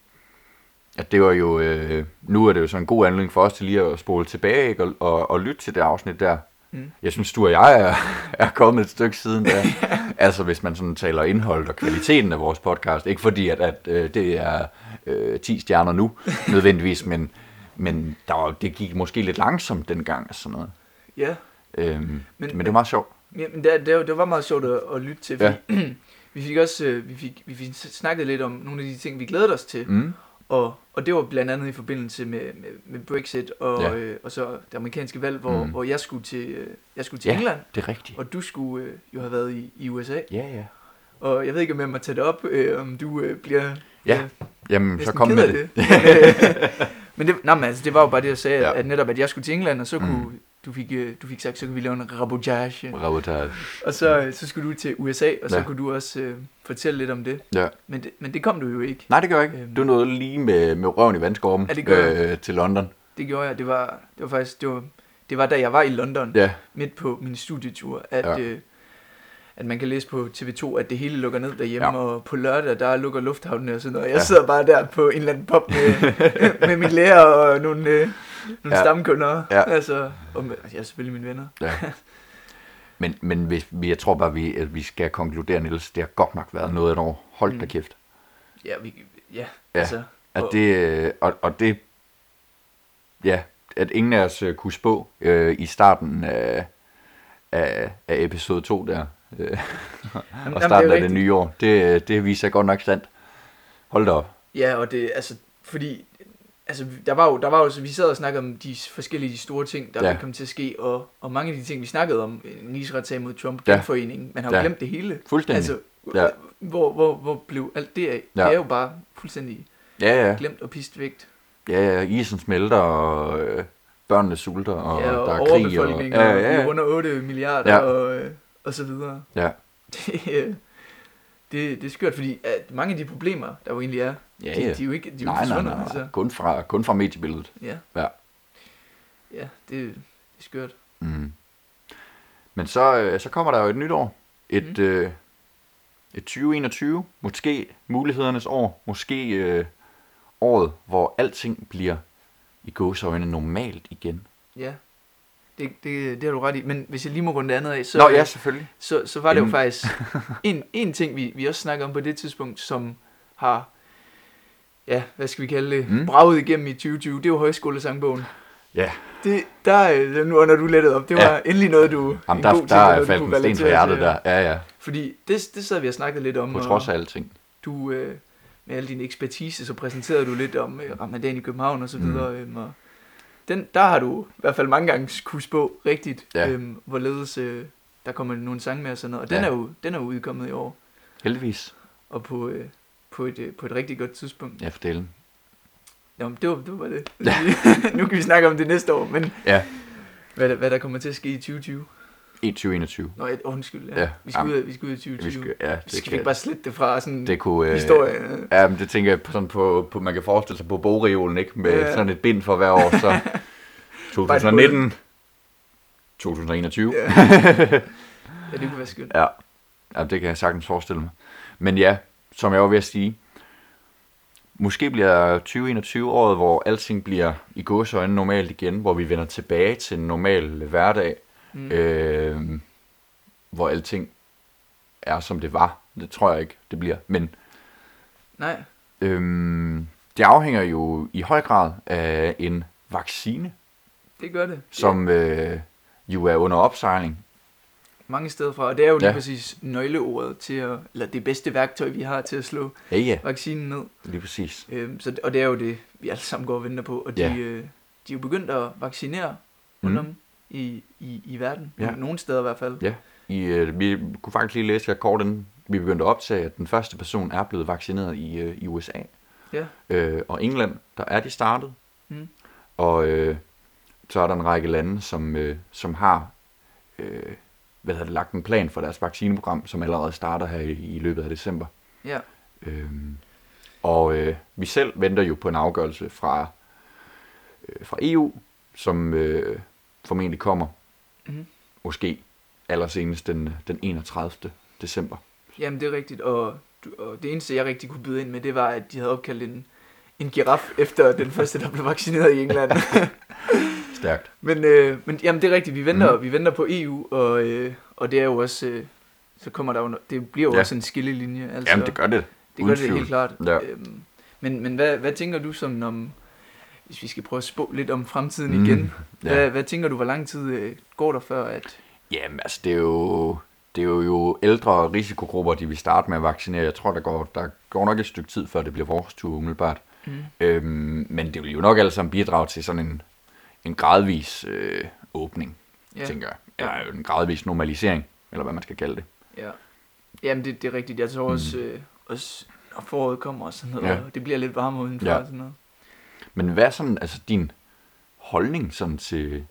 at det var jo, øh, nu er det jo sådan en god anledning for os til lige at spole tilbage ikke? Og, og, og lytte til det afsnit der. Mm. Jeg synes, du og jeg er, er kommet et stykke siden der. altså hvis man sådan taler indhold og kvaliteten af vores podcast. Ikke fordi, at, at øh, det er øh, 10 stjerner nu, nødvendigvis, men, men der var, det gik måske lidt langsomt dengang og sådan noget. ja. Øhm, men, men det var meget sjovt. ja men det, det, det var meget sjovt at, at lytte til, fordi ja. vi fik også øh, vi fik, vi fik snakket lidt om nogle af de ting, vi glædede os til. Mm. Og, og det var blandt andet i forbindelse med, med, med Brexit og, Ja. øh, og så det amerikanske valg, hvor, Mm. hvor jeg skulle til, øh, jeg skulle til Ja. England, Det er rigtigt. og du skulle øh, jo have været i, i USA. Ja, ja. Og jeg ved ikke, om jeg må tage det op, øh, om du øh, bliver Ja, øh, Jamen, så kom med af det. Men, øh, men det, nej, men altså, det var jo bare det, jeg sagde, Ja. at netop, at jeg skulle til England, og så kunne, Mm. mm. Du, fik, øh, du fik sagt, så kunne vi lave en rabotage. Reportage. Og så, øh, så skulle du til USA, og så Ja. kunne du også øh, fortælle lidt om det. Ja. Men det, men det kom du jo ikke. Nej, det gør jeg ikke. Øhm. Du nåede lige med, med røven i vandskorben Ja, det jeg. øh, til London. Det gjorde jeg. Det var, det var faktisk, det var, det var da jeg var i London, Ja, midt på min studietur, at, Ja. øh, at man kan læse på TV2, at det hele lukker ned derhjemme, Ja. og på lørdag, der lukker lufthavnen og sådan noget. Jeg ja. sidder bare der på en eller anden pop med, med min lærer og nogle, øh, nogle Ja. stamkunder. Ja. Altså, og med, ja, selvfølgelig mine venner. ja. Men, men hvis, vi- jeg tror bare, vi, at vi skal konkludere, Niels, det har godt nok været noget af et år. Hold da Mm. kæft. Ja, vi, ja, Ja. altså. At Og- det, øh, og, og det, ja, at ingen af os øh, kunne spå øh, i starten af, af, af episode 2 der, øh, og jamen, det starten af det nye år, det, det viser godt nok sandt. Hold da op. Ja, og det, altså, fordi, altså, der var jo, der var jo, så vi sad og snakkede om de forskellige de store ting, der Ja. komme til at ske, og, og mange af de ting, vi snakkede om, en rigsretssag mod Trump, Ja. genforeningen, man har jo Ja. glemt det hele. Fuldstændig. Altså, Ja. hvor, hvor, hvor blev alt det af? Ja. Det er jo bare fuldstændig Ja, ja. glemt og pist vægt. Ja, ja, isen smelter, og øh, børnene sulter, og, ja, og der er krig. Og, ja, ja, ja. under 8 milliarder, Ja. og, øh, og så videre. ja. Det, øh, det, det er skørt, fordi at mange af de problemer, der jo egentlig er, Ja, de, ja. de er jo ikke de er jo nej, nej, nej, nej. Altså. Kun, fra, kun fra mediebilledet. Ja. Ja. Ja, det, det er skørt. Mm. Men så, øh, så kommer der jo et nyt år. Et, Mm. øh, et 2021. Måske mulighedernes år. Måske øh, året, hvor alting bliver i gåseøjne normalt igen. Ja, det, det, det har du ret i. Men hvis jeg lige må runde det andet af, så, Nå ja, selvfølgelig. så, så var det jo Inden- faktisk en, en ting, vi, vi også snakkede om på det tidspunkt, som har, ja, hvad skal vi kalde det, Mm. mm. braget igennem i 2020. Det var højskolesangbogen. Ja, Det, der, øh, nu når du lettet op, det var Ja. endelig noget, du... Jamen, en der, god der er du faldt en sten relatere hjertet der. Ja, ja. Fordi det, det sad vi og snakkede lidt om, På trods af alting. du, øh, med al din ekspertise, så præsenterede du lidt om øh, Ramadan i København og så Mm. videre. Øhm, og den, der har du i hvert fald mange gange kunne spå rigtigt, Ja. øhm, hvorledes øh, der kommer nogle sange med og sådan noget. Og den, Ja. er jo, den er jo udkommet i år, Heldigvis. og på, øh, på, et, øh, på et rigtig godt tidspunkt. Ja, for delen. Jamen, det var det. Var det. nu kan vi snakke om det næste år, men Ja, hvad, der- hvad der kommer til at ske i 2020. i 2021. Nå, et, undskyld. Ja. Ja, Vi, skal ud, af- vi skal ud i 2020. Vi skal, ja, det skal vi ikke bare slette det fra sådan det kunne, øh, historie. Ja, men det tænker jeg sådan på, på, man kan forestille sig på bogreolen, ikke? Med Ja. sådan et bind for hver år, så 2019, 2021. Ja. ja, det kunne være skønt. Ja, ja det kan jeg sagtens forestille mig. Men ja, som jeg var ved at sige, måske bliver 2021 året, hvor alting bliver i gåsøjne normalt igen, hvor vi vender tilbage til en normal hverdag, Mm. øh, hvor alting er som det var. Det tror jeg ikke, det bliver. Men Nej, øhm, det afhænger jo i høj grad af en vaccine, det gør det. som øh, jo er under opsejling. Mange steder fra, og det er jo lige Ja. præcis nøgleordet til at, eller det bedste værktøj, vi har til at slå Ja, ja, vaccinen ned. lige præcis. Øhm, så, og det er jo det, vi alle sammen går og venter på, og de, Ja. øh, de er jo begyndt at vaccinere rundt Mm. om i, i, i verden. Ja. Nogle steder i hvert fald. Ja, i, øh, vi kunne faktisk lige læse inden vi begyndte at optage, at den første person er blevet vaccineret i, øh, i USA. Ja. Øh, og England, der er de startet. Mm. Og øh, så er der en række lande, som, øh, som har øh, hvad hedder det, lagt en plan for deres vaccineprogram, som allerede starter her i, i løbet af december. Ja. Øhm, og øh, vi selv venter jo på en afgørelse fra, øh, fra EU, som øh, formentlig kommer Mhm. måske allersenest den, den 31. december. Jamen, det er rigtigt. Og, og det eneste, jeg rigtig kunne byde ind med, det var, at de havde opkaldt en, en giraf efter den første, der blev vaccineret i England. Stærkt. men, øh, men jamen, det er rigtigt. Vi venter, mm. vi venter på EU, og, øh, og det er jo også... Øh, så kommer der jo, det bliver jo Ja. også en skillelinje. Altså, Jamen, det gør det. det, uden gør det tvivl. helt klart. Ja. Øhm, men men hvad, hvad tænker du som om, hvis vi skal prøve at spå lidt om fremtiden Mm, igen, ja. hvad, hvad tænker du, hvor lang tid øh, går der før, at... Jamen, altså, det er jo, det er jo, jo ældre risikogrupper, de vil starte med at vaccinere. Jeg tror, der går, der går nok et stykke tid, før det bliver vores tur umiddelbart. Mm. Øhm, men det vil jo nok alle sammen bidrage til sådan en, en gradvis øh, åbning, ja. Tænker jeg. Eller en gradvis normalisering, eller hvad man skal kalde det. ja. Jamen, det, det er rigtigt. Jeg tror Mm. også, øh, også når foråret kommer og sådan noget, ja. og det bliver lidt varmere udenfor Ja. og sådan noget. Men hvad er sådan, altså din holdning sådan til,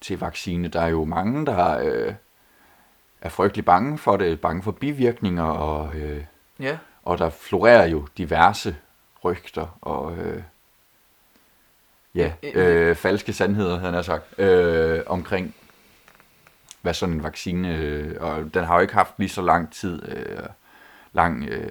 til vaccine? Der er jo mange, der øh, er frygtelig bange for det, bange for bivirkninger, og, øh, Ja, og der florerer jo diverse rygter og øh, ja, Ja, øh, øh, falske sandheder, havde jeg sagt, øh, omkring hvad sådan en vaccine, øh, og den har jo ikke haft lige så lang tid, øh, lang, øh,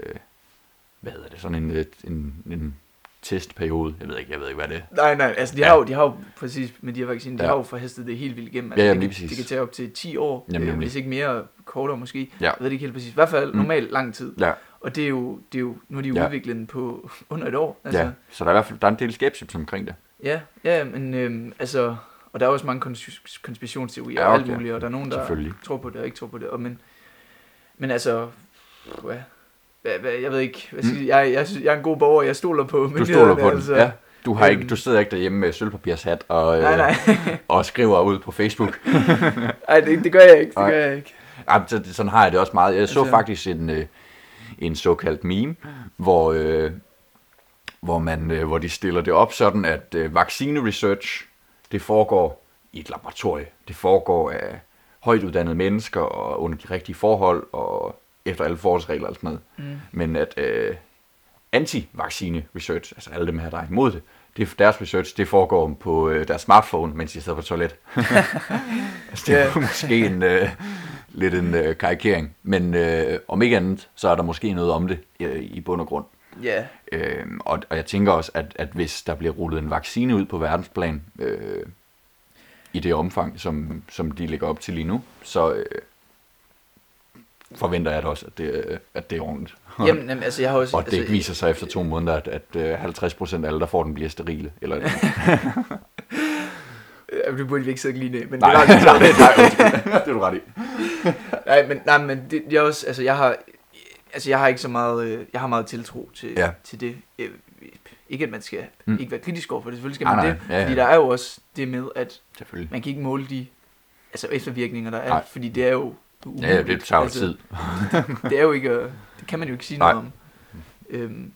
hvad hedder det, sådan en, øh, en, en testperiode, jeg ved ikke, jeg ved ikke, hvad det er. nej, nej, altså de, Ja. har jo, de har jo præcis med de her vacciner, de Ja. har jo forhastet det helt vildt igennem. Ja, Altså, jamen, det, kan, det kan tage op til 10 år, Jamen, øh, nemlig. hvis ikke mere kortere måske. Ja. Jeg ved det ikke helt præcis. I hvert fald Mm. normalt lang tid. Ja, Og det er jo, det er jo nu er de jo Ja. ja. udviklet den på under et år. Altså, ja, så der er i hvert fald der er en del skepsis omkring det. Ja, ja, men øhm, altså, og der er også mange kons- konspirationsteorier Ja, og alt okay. muligt, og der er nogen, der tror på det og ikke tror på det. Og men, men altså, hvad, hvad, hvad, jeg ved ikke, hvad skal, mm. jeg, jeg, jeg er en god borger, jeg stoler på Du stoler på den, altså. ja. Du, har ikke, Øhm. du sidder ikke derhjemme med sølvpapirshat og, øh, Nej, nej, og skriver ud på Facebook. nej det, det gør jeg ikke, det gør jeg ikke. Så, sådan har jeg det også meget. Jeg så Altså- faktisk en, øh, en såkaldt meme, hvor, øh, hvor, man, øh, hvor de stiller det op sådan, at øh, vaccine research, det foregår i et laboratorie. Det foregår af højt uddannede mennesker og under de rigtige forhold og efter alle forholdsregler og sådan noget. Mm. Men at øh, anti-vaccine research, altså alle dem her, der er imod det, det deres research, det foregår på øh, deres smartphone, mens de sidder på toilet. altså, det er måske en, øh, lidt en øh, karikering, men øh, om ikke andet, så er der måske noget om det øh, i bund og grund. Ja, Øh, og, og jeg tænker også, at, at hvis der bliver rullet en vaccine ud på verdensplan, øh, i det omfang, som, som de lægger op til lige nu, så øh, forventer jeg da også, at det, øh, at det er ordentligt. jamen, jamen, altså jeg har også... Og det altså, viser sig efter to måneder, at, at øh, 50% af alle, der får den, bliver sterile. Eller, Øh, det burde vi ikke sidde lige ned, men nej, det nej, var nej, nej, undskyld. det er du ret i. Nej, men, nej, men det, jeg også, altså jeg har, altså jeg har ikke så meget, øh, jeg har meget tiltro til, Ja. til det. Øh, Ikke at man skal Mm. ikke være kritisk over for det, selvfølgelig skal Nej, man nej, det. ja, ja. Fordi der er jo også det med, at man kan ikke måle de altså eftervirkninger, der er, Nej. fordi det er jo Ja, ja, det umuligt. tager jo altså, tid. Det er jo ikke, det kan man jo ikke sige Nej. noget om. Øhm,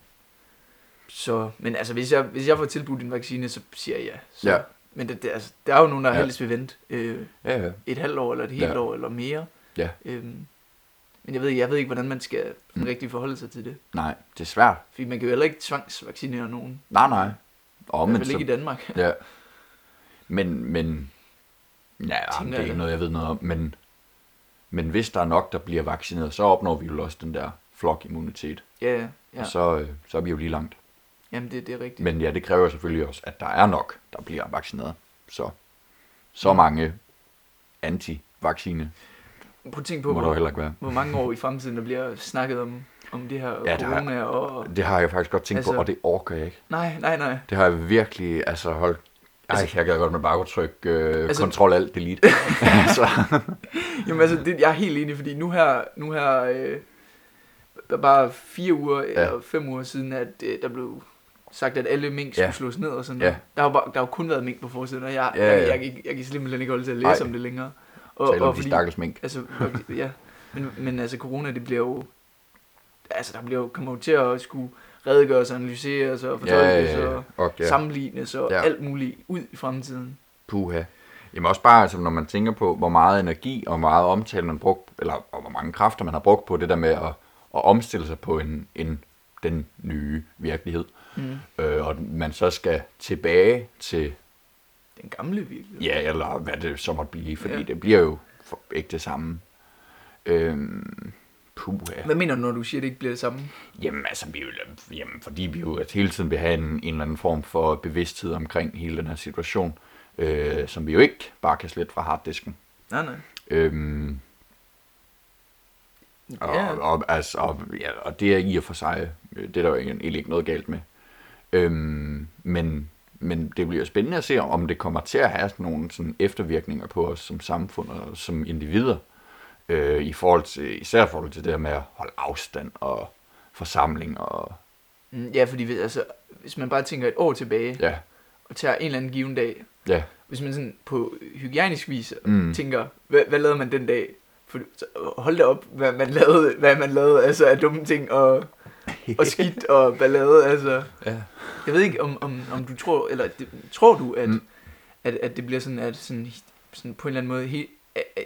så, men altså, hvis jeg, hvis jeg får tilbudt en vaccine, så siger jeg ja. Så, Ja. Men det, det, altså, der er jo nogen, der Ja. helst vil vente øh, Ja, ja. et halvt år, eller et helt ja. år, eller mere. Ja. Øhm, men jeg ved, jeg ved ikke, hvordan man skal Mm. rigtig forholde sig til det. Nej, det er svært. Fordi man kan jo heller ikke tvangsvaccinere nogen. Nej, nej. Og fald så, ikke i Danmark. Ja. Men, men... Ja, jamen, det er ikke noget, jeg ved noget om. Men, men hvis der er nok, der bliver vaccineret, så opnår vi jo også den der flokimmunitet. Ja, ja. Ja. ja. Og så, øh, så er vi jo lige langt. Jamen, det, det er rigtigt. Men ja, det kræver selvfølgelig også, at der er nok, der bliver vaccineret. Så, så Mm. mange anti-vaccine Prøv at tænke på, må hvor, heller ikke være. hvor mange år i fremtiden, der bliver snakket om, om det her Ja, ja, det har- corona og... Det har jeg faktisk godt tænkt altså, på, og det orker jeg ikke. Nej, nej, nej. Det har jeg virkelig, altså hold... Ej, Altså- jeg gad godt med bare at trykke øh, Altså- Ctrl Alt Delete. altså, Jamen altså, det, jeg er helt enig, fordi nu her, nu her øh, bare fire uger Ja. ja. eller fem uger siden, at øh, der blev sagt, at alle mink skulle Ja. slås ned og sådan Ja. noget. Der har jo, bare, der har kun været mink på forsiden, og jeg, Ja, jeg, ja. jeg, jeg, jeg, kan simpelthen ikke holde til at læse Nej. om det længere. Og, Taler om de stakkels mink. Altså, og- ja. Men, men altså, corona, det bliver jo... Altså, der bliver jo, kommer jo til at skulle redegøres, analyseres og fortolkes Ja, ja, ja. og Og, ja. sammenlignes og Ja. alt muligt ud i fremtiden. Puha. Jamen også bare, altså, når man tænker på, hvor meget energi og meget omtale man brugt, eller og hvor mange kræfter man har brugt på det der med at, at omstille sig på en, en, den nye virkelighed. Mm. Øh, og man så skal tilbage til, Den gamle virkelighed. ja, eller hvad det så måtte blive, fordi Ja. det bliver jo for, ikke det samme. Øhm, puha. Hvad mener du, når du siger, at det ikke bliver det samme? Jamen, altså, vi vil, jamen, fordi vi jo at hele tiden vil have en, en eller anden form for bevidsthed omkring hele den her situation, øh, som vi jo ikke bare kan slette fra harddisken. Nej, nej. Øhm, og, Ja, og, altså, og, ja, og det er i og for sig, øh, det er der jo egentlig ikke noget galt med. Øhm, men, men det bliver spændende at se, om det kommer til at have sådan nogle sådan eftervirkninger på os som samfund og som individer, øh, i forhold til, især i forhold til det der med at holde afstand og forsamling og Mm, ja fordi hvis, altså, hvis man bare tænker et år tilbage, ja, og tager en eller anden given dag, ja, hvis man sådan på hygiejnisk vis Mm. tænker, hvad, hvad lavede man den dag? For, hold da op, hvad man lavede, hvad man lavede altså af dumme ting og, og skidt og ballade. Altså, ja. jeg ved ikke, om, om, om du tror, eller det, tror du, at, Mm. at, at det bliver sådan, at sådan, sådan på en eller anden måde, he,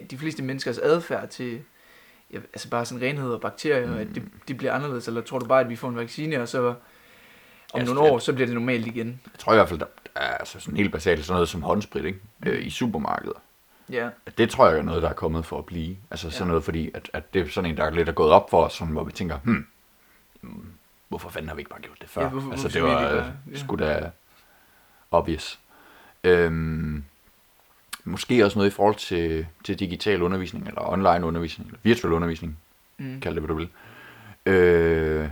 de fleste menneskers adfærd til, ja, altså bare sådan renhed og bakterier, mm. at det, det bliver anderledes, eller tror du bare, at vi får en vaccine, og så om Ja, nogle år, så bliver det normalt igen? Jeg tror i hvert fald, der er altså sådan helt basalt sådan noget som håndsprit ikke? Øh, i supermarkeder. Ja, Det tror jeg er noget, der er kommet for at blive. Altså sådan Ja. noget, fordi at, at det er sådan en, der er lidt er gået op for os, sådan, hvor vi tænker, hmm, hvorfor fanden har vi ikke bare gjort det før? Ja, hvorfor- altså det var bare- ja. sgu da obvious. Øhm, måske også noget i forhold til, til digital undervisning, eller online undervisning, eller virtuel undervisning, mm. kald det, hvad du vil. Øh,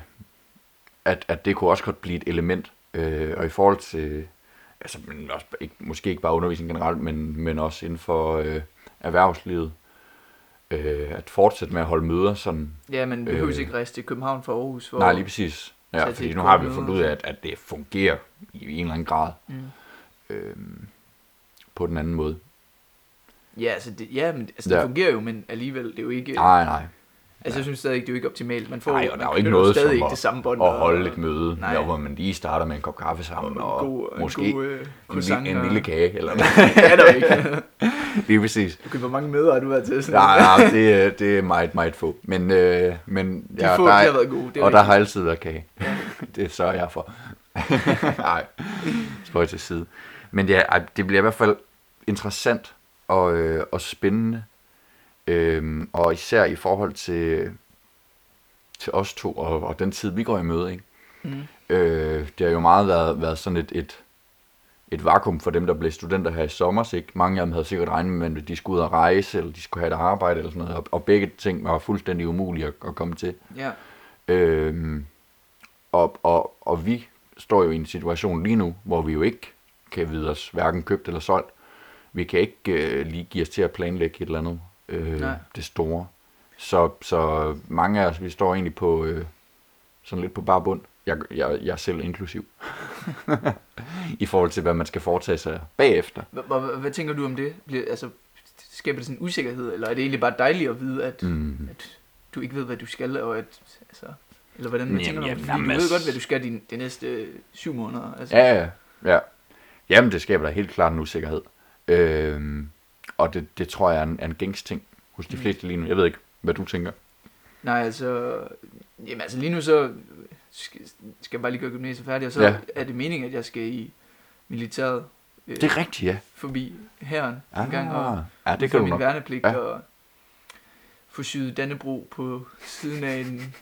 at, at det kunne også godt blive et element. Øh, og i forhold til, altså men også, ikke, måske ikke bare undervisning generelt, men, men også inden for øh, erhvervslivet, øh, at fortsætte med at holde møder sådan. Ja, man behøver Øh. ikke rejse til København fra Aarhus. For, Nej, lige præcis. Ja, fordi nu har vi fundet ud af, at, at det fungerer i en eller anden grad Mm. øh, på den anden måde. Ja, altså det, ja, men, altså det Ja. fungerer jo, men alligevel, det er jo ikke... Nej, nej. Altså jeg synes stadig ikke, det er ikke optimalt. Man får, Nej, og der er jo ikke noget stadig som ikke at- det samme bånd. Og og- holde et møde, Nej. der, hvor man lige starter med en kop kaffe sammen, og, og, god, måske en god øh, en, lille, en lille kage, eller ja, der er jo ikke. Lige præcis. Okay, hvor mange møder har du været til? Sådan Nej, nej, det, er- det er meget, meget få. Men, øh, men De ja, få, der de har er, været gode. Det er og der har altid været kage. det sørger jeg for. Nej, spøj til side. Men ja, det bliver i hvert fald interessant og, øh, og spændende. Øhm, og især i forhold til, til os to og, og den tid, vi går i møde. Ikke? Mm. Øh, det har jo meget været, været sådan et, et, et vakuum for dem, der blev studenter her i sommer. Ikke? Mange af dem havde sikkert regnet med, at de skulle ud og rejse, eller de skulle have et arbejde, eller sådan noget. Og, og begge ting var fuldstændig umulige at, at komme til. Ja, Øhm, og, og, og vi står jo i en situation lige nu, hvor vi jo ikke kan vide os hverken købt eller solgt. Vi kan ikke øh, lige give os til at planlægge et eller andet øh, Nej. det store. Så, så mange af os, vi står egentlig på øh, sådan lidt på bare bund. Jeg, jeg, jeg selv inklusiv. I forhold til, hvad man skal foretage sig bagefter. Hvad, tænker du om det? Altså, skaber det sådan en usikkerhed, eller er det egentlig bare dejligt at vide, at, Mm. at du ikke ved, hvad du skal, og at, altså, eller hvordan man tænker jamen, jamen, du ved altså- godt, hvad du skal de, de næste syv måneder. Altså. Ja, ja, ja. Jamen, det skaber da helt klart en usikkerhed. Øhm, og det, det tror jeg er en, er en gængs ting hos de Mm. fleste lige nu. Jeg ved ikke, hvad du tænker. Nej, altså, jamen, altså lige nu så skal, skal jeg bare lige gøre gymnasiet færdig, og så Ja. er det meningen, at jeg skal i militæret øh, Det er rigtigt, ja. forbi herren en gang, og ja, det kan du min nok. værnepligt, ja. og få syet Dannebro på siden af en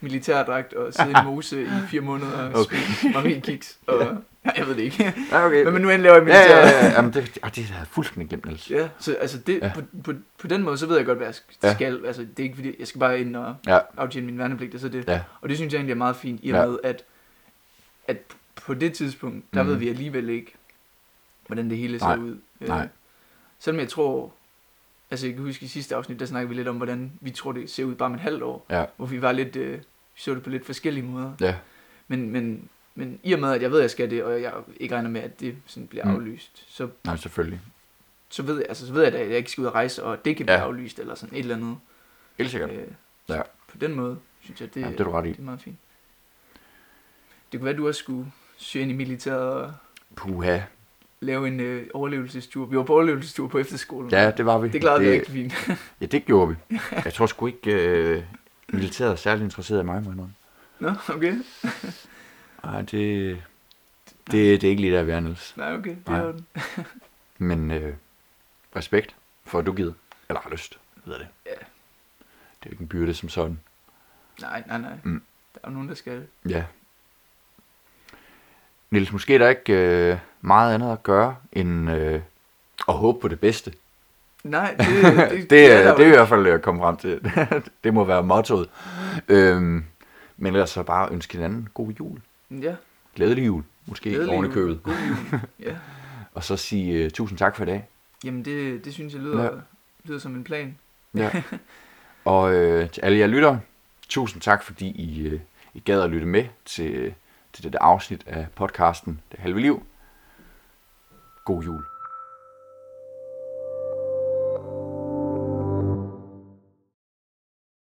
militærdragt, og sidde i mose i fire måneder og Okay. spille Marie Kiks, og ja, jeg ved det ikke. Ja, okay. Hvad man nu end laver i ja, ja, militæret. ja, ja. Jamen, det, ah, det havde jeg fuldstændig glemt, Niels. Ja, så altså det, Ja. ja. på, på, på den måde, så ved jeg godt, hvad jeg Ja. skal. Ja. Altså, det er ikke fordi, jeg skal bare ind og Ja, aftjene min værnepligt, og så det. ja, Og det synes jeg egentlig er meget fint, i og Ja. med, at, at på det tidspunkt, der mm. ved vi alligevel ikke, hvordan det hele ser Nej. ud. Øh, Nej. Selvom jeg tror, altså jeg kan huske i sidste afsnit, der snakkede vi lidt om, hvordan vi tror, det ser ud bare om et halvt år. ja, Hvor vi var lidt, øh, så det på lidt forskellige måder. ja. Men, men Men i og med, at jeg ved, at jeg skal det, og jeg ikke regner med, at det sådan bliver Mm. aflyst, så, Nej, selvfølgelig. så, ved jeg, altså, så ved jeg, at jeg ikke skal ud og rejse, og det kan blive Ja. aflyst, eller sådan et eller andet. Helt sikkert. Øh, Ja. På den måde, synes jeg, det, Ja, det er du ret i. det er meget fint. Det kunne være, at du også skulle søge ind i militæret og Puha. Lave en øh, overlevelsestur. Vi var på overlevelsestur på efterskolen. Ja, det var vi. Det klarede vi det, rigtig fint. Ja, det gjorde vi. Jeg tror sgu ikke, øh, militæret er særlig interesseret i mig, må jeg. Nå, okay. Ej, det, det, det er ikke lige der, vi er, Niels. Nej, okay. Det Nej. den. Men øh, respekt for, at du gider. Eller har lyst, ved det. Ja. Det er jo ikke en byrde som sådan. Nej, nej, nej. Mm. Der er jo nogen, der skal. Ja. Niels, måske er der ikke øh, meget andet at gøre, end øh, at håbe på det bedste. Nej, det, det, det, det er det er i hvert fald at komme frem til. det må være mottoet. Øhm, men ellers så bare ønske hinanden god jul. Ja, Glædelig jul, måske glædelig oven i købet. God jul. Ja. Og så sige uh, tusind tak for i dag. Jamen, det, det synes jeg lyder, Ja. ja. lyder som en plan. Ja. og øh, til alle jer lyttere, tusind tak, fordi I, øh, I gad at lytte med til, til dette afsnit af podcasten Det Halve Liv. God jul.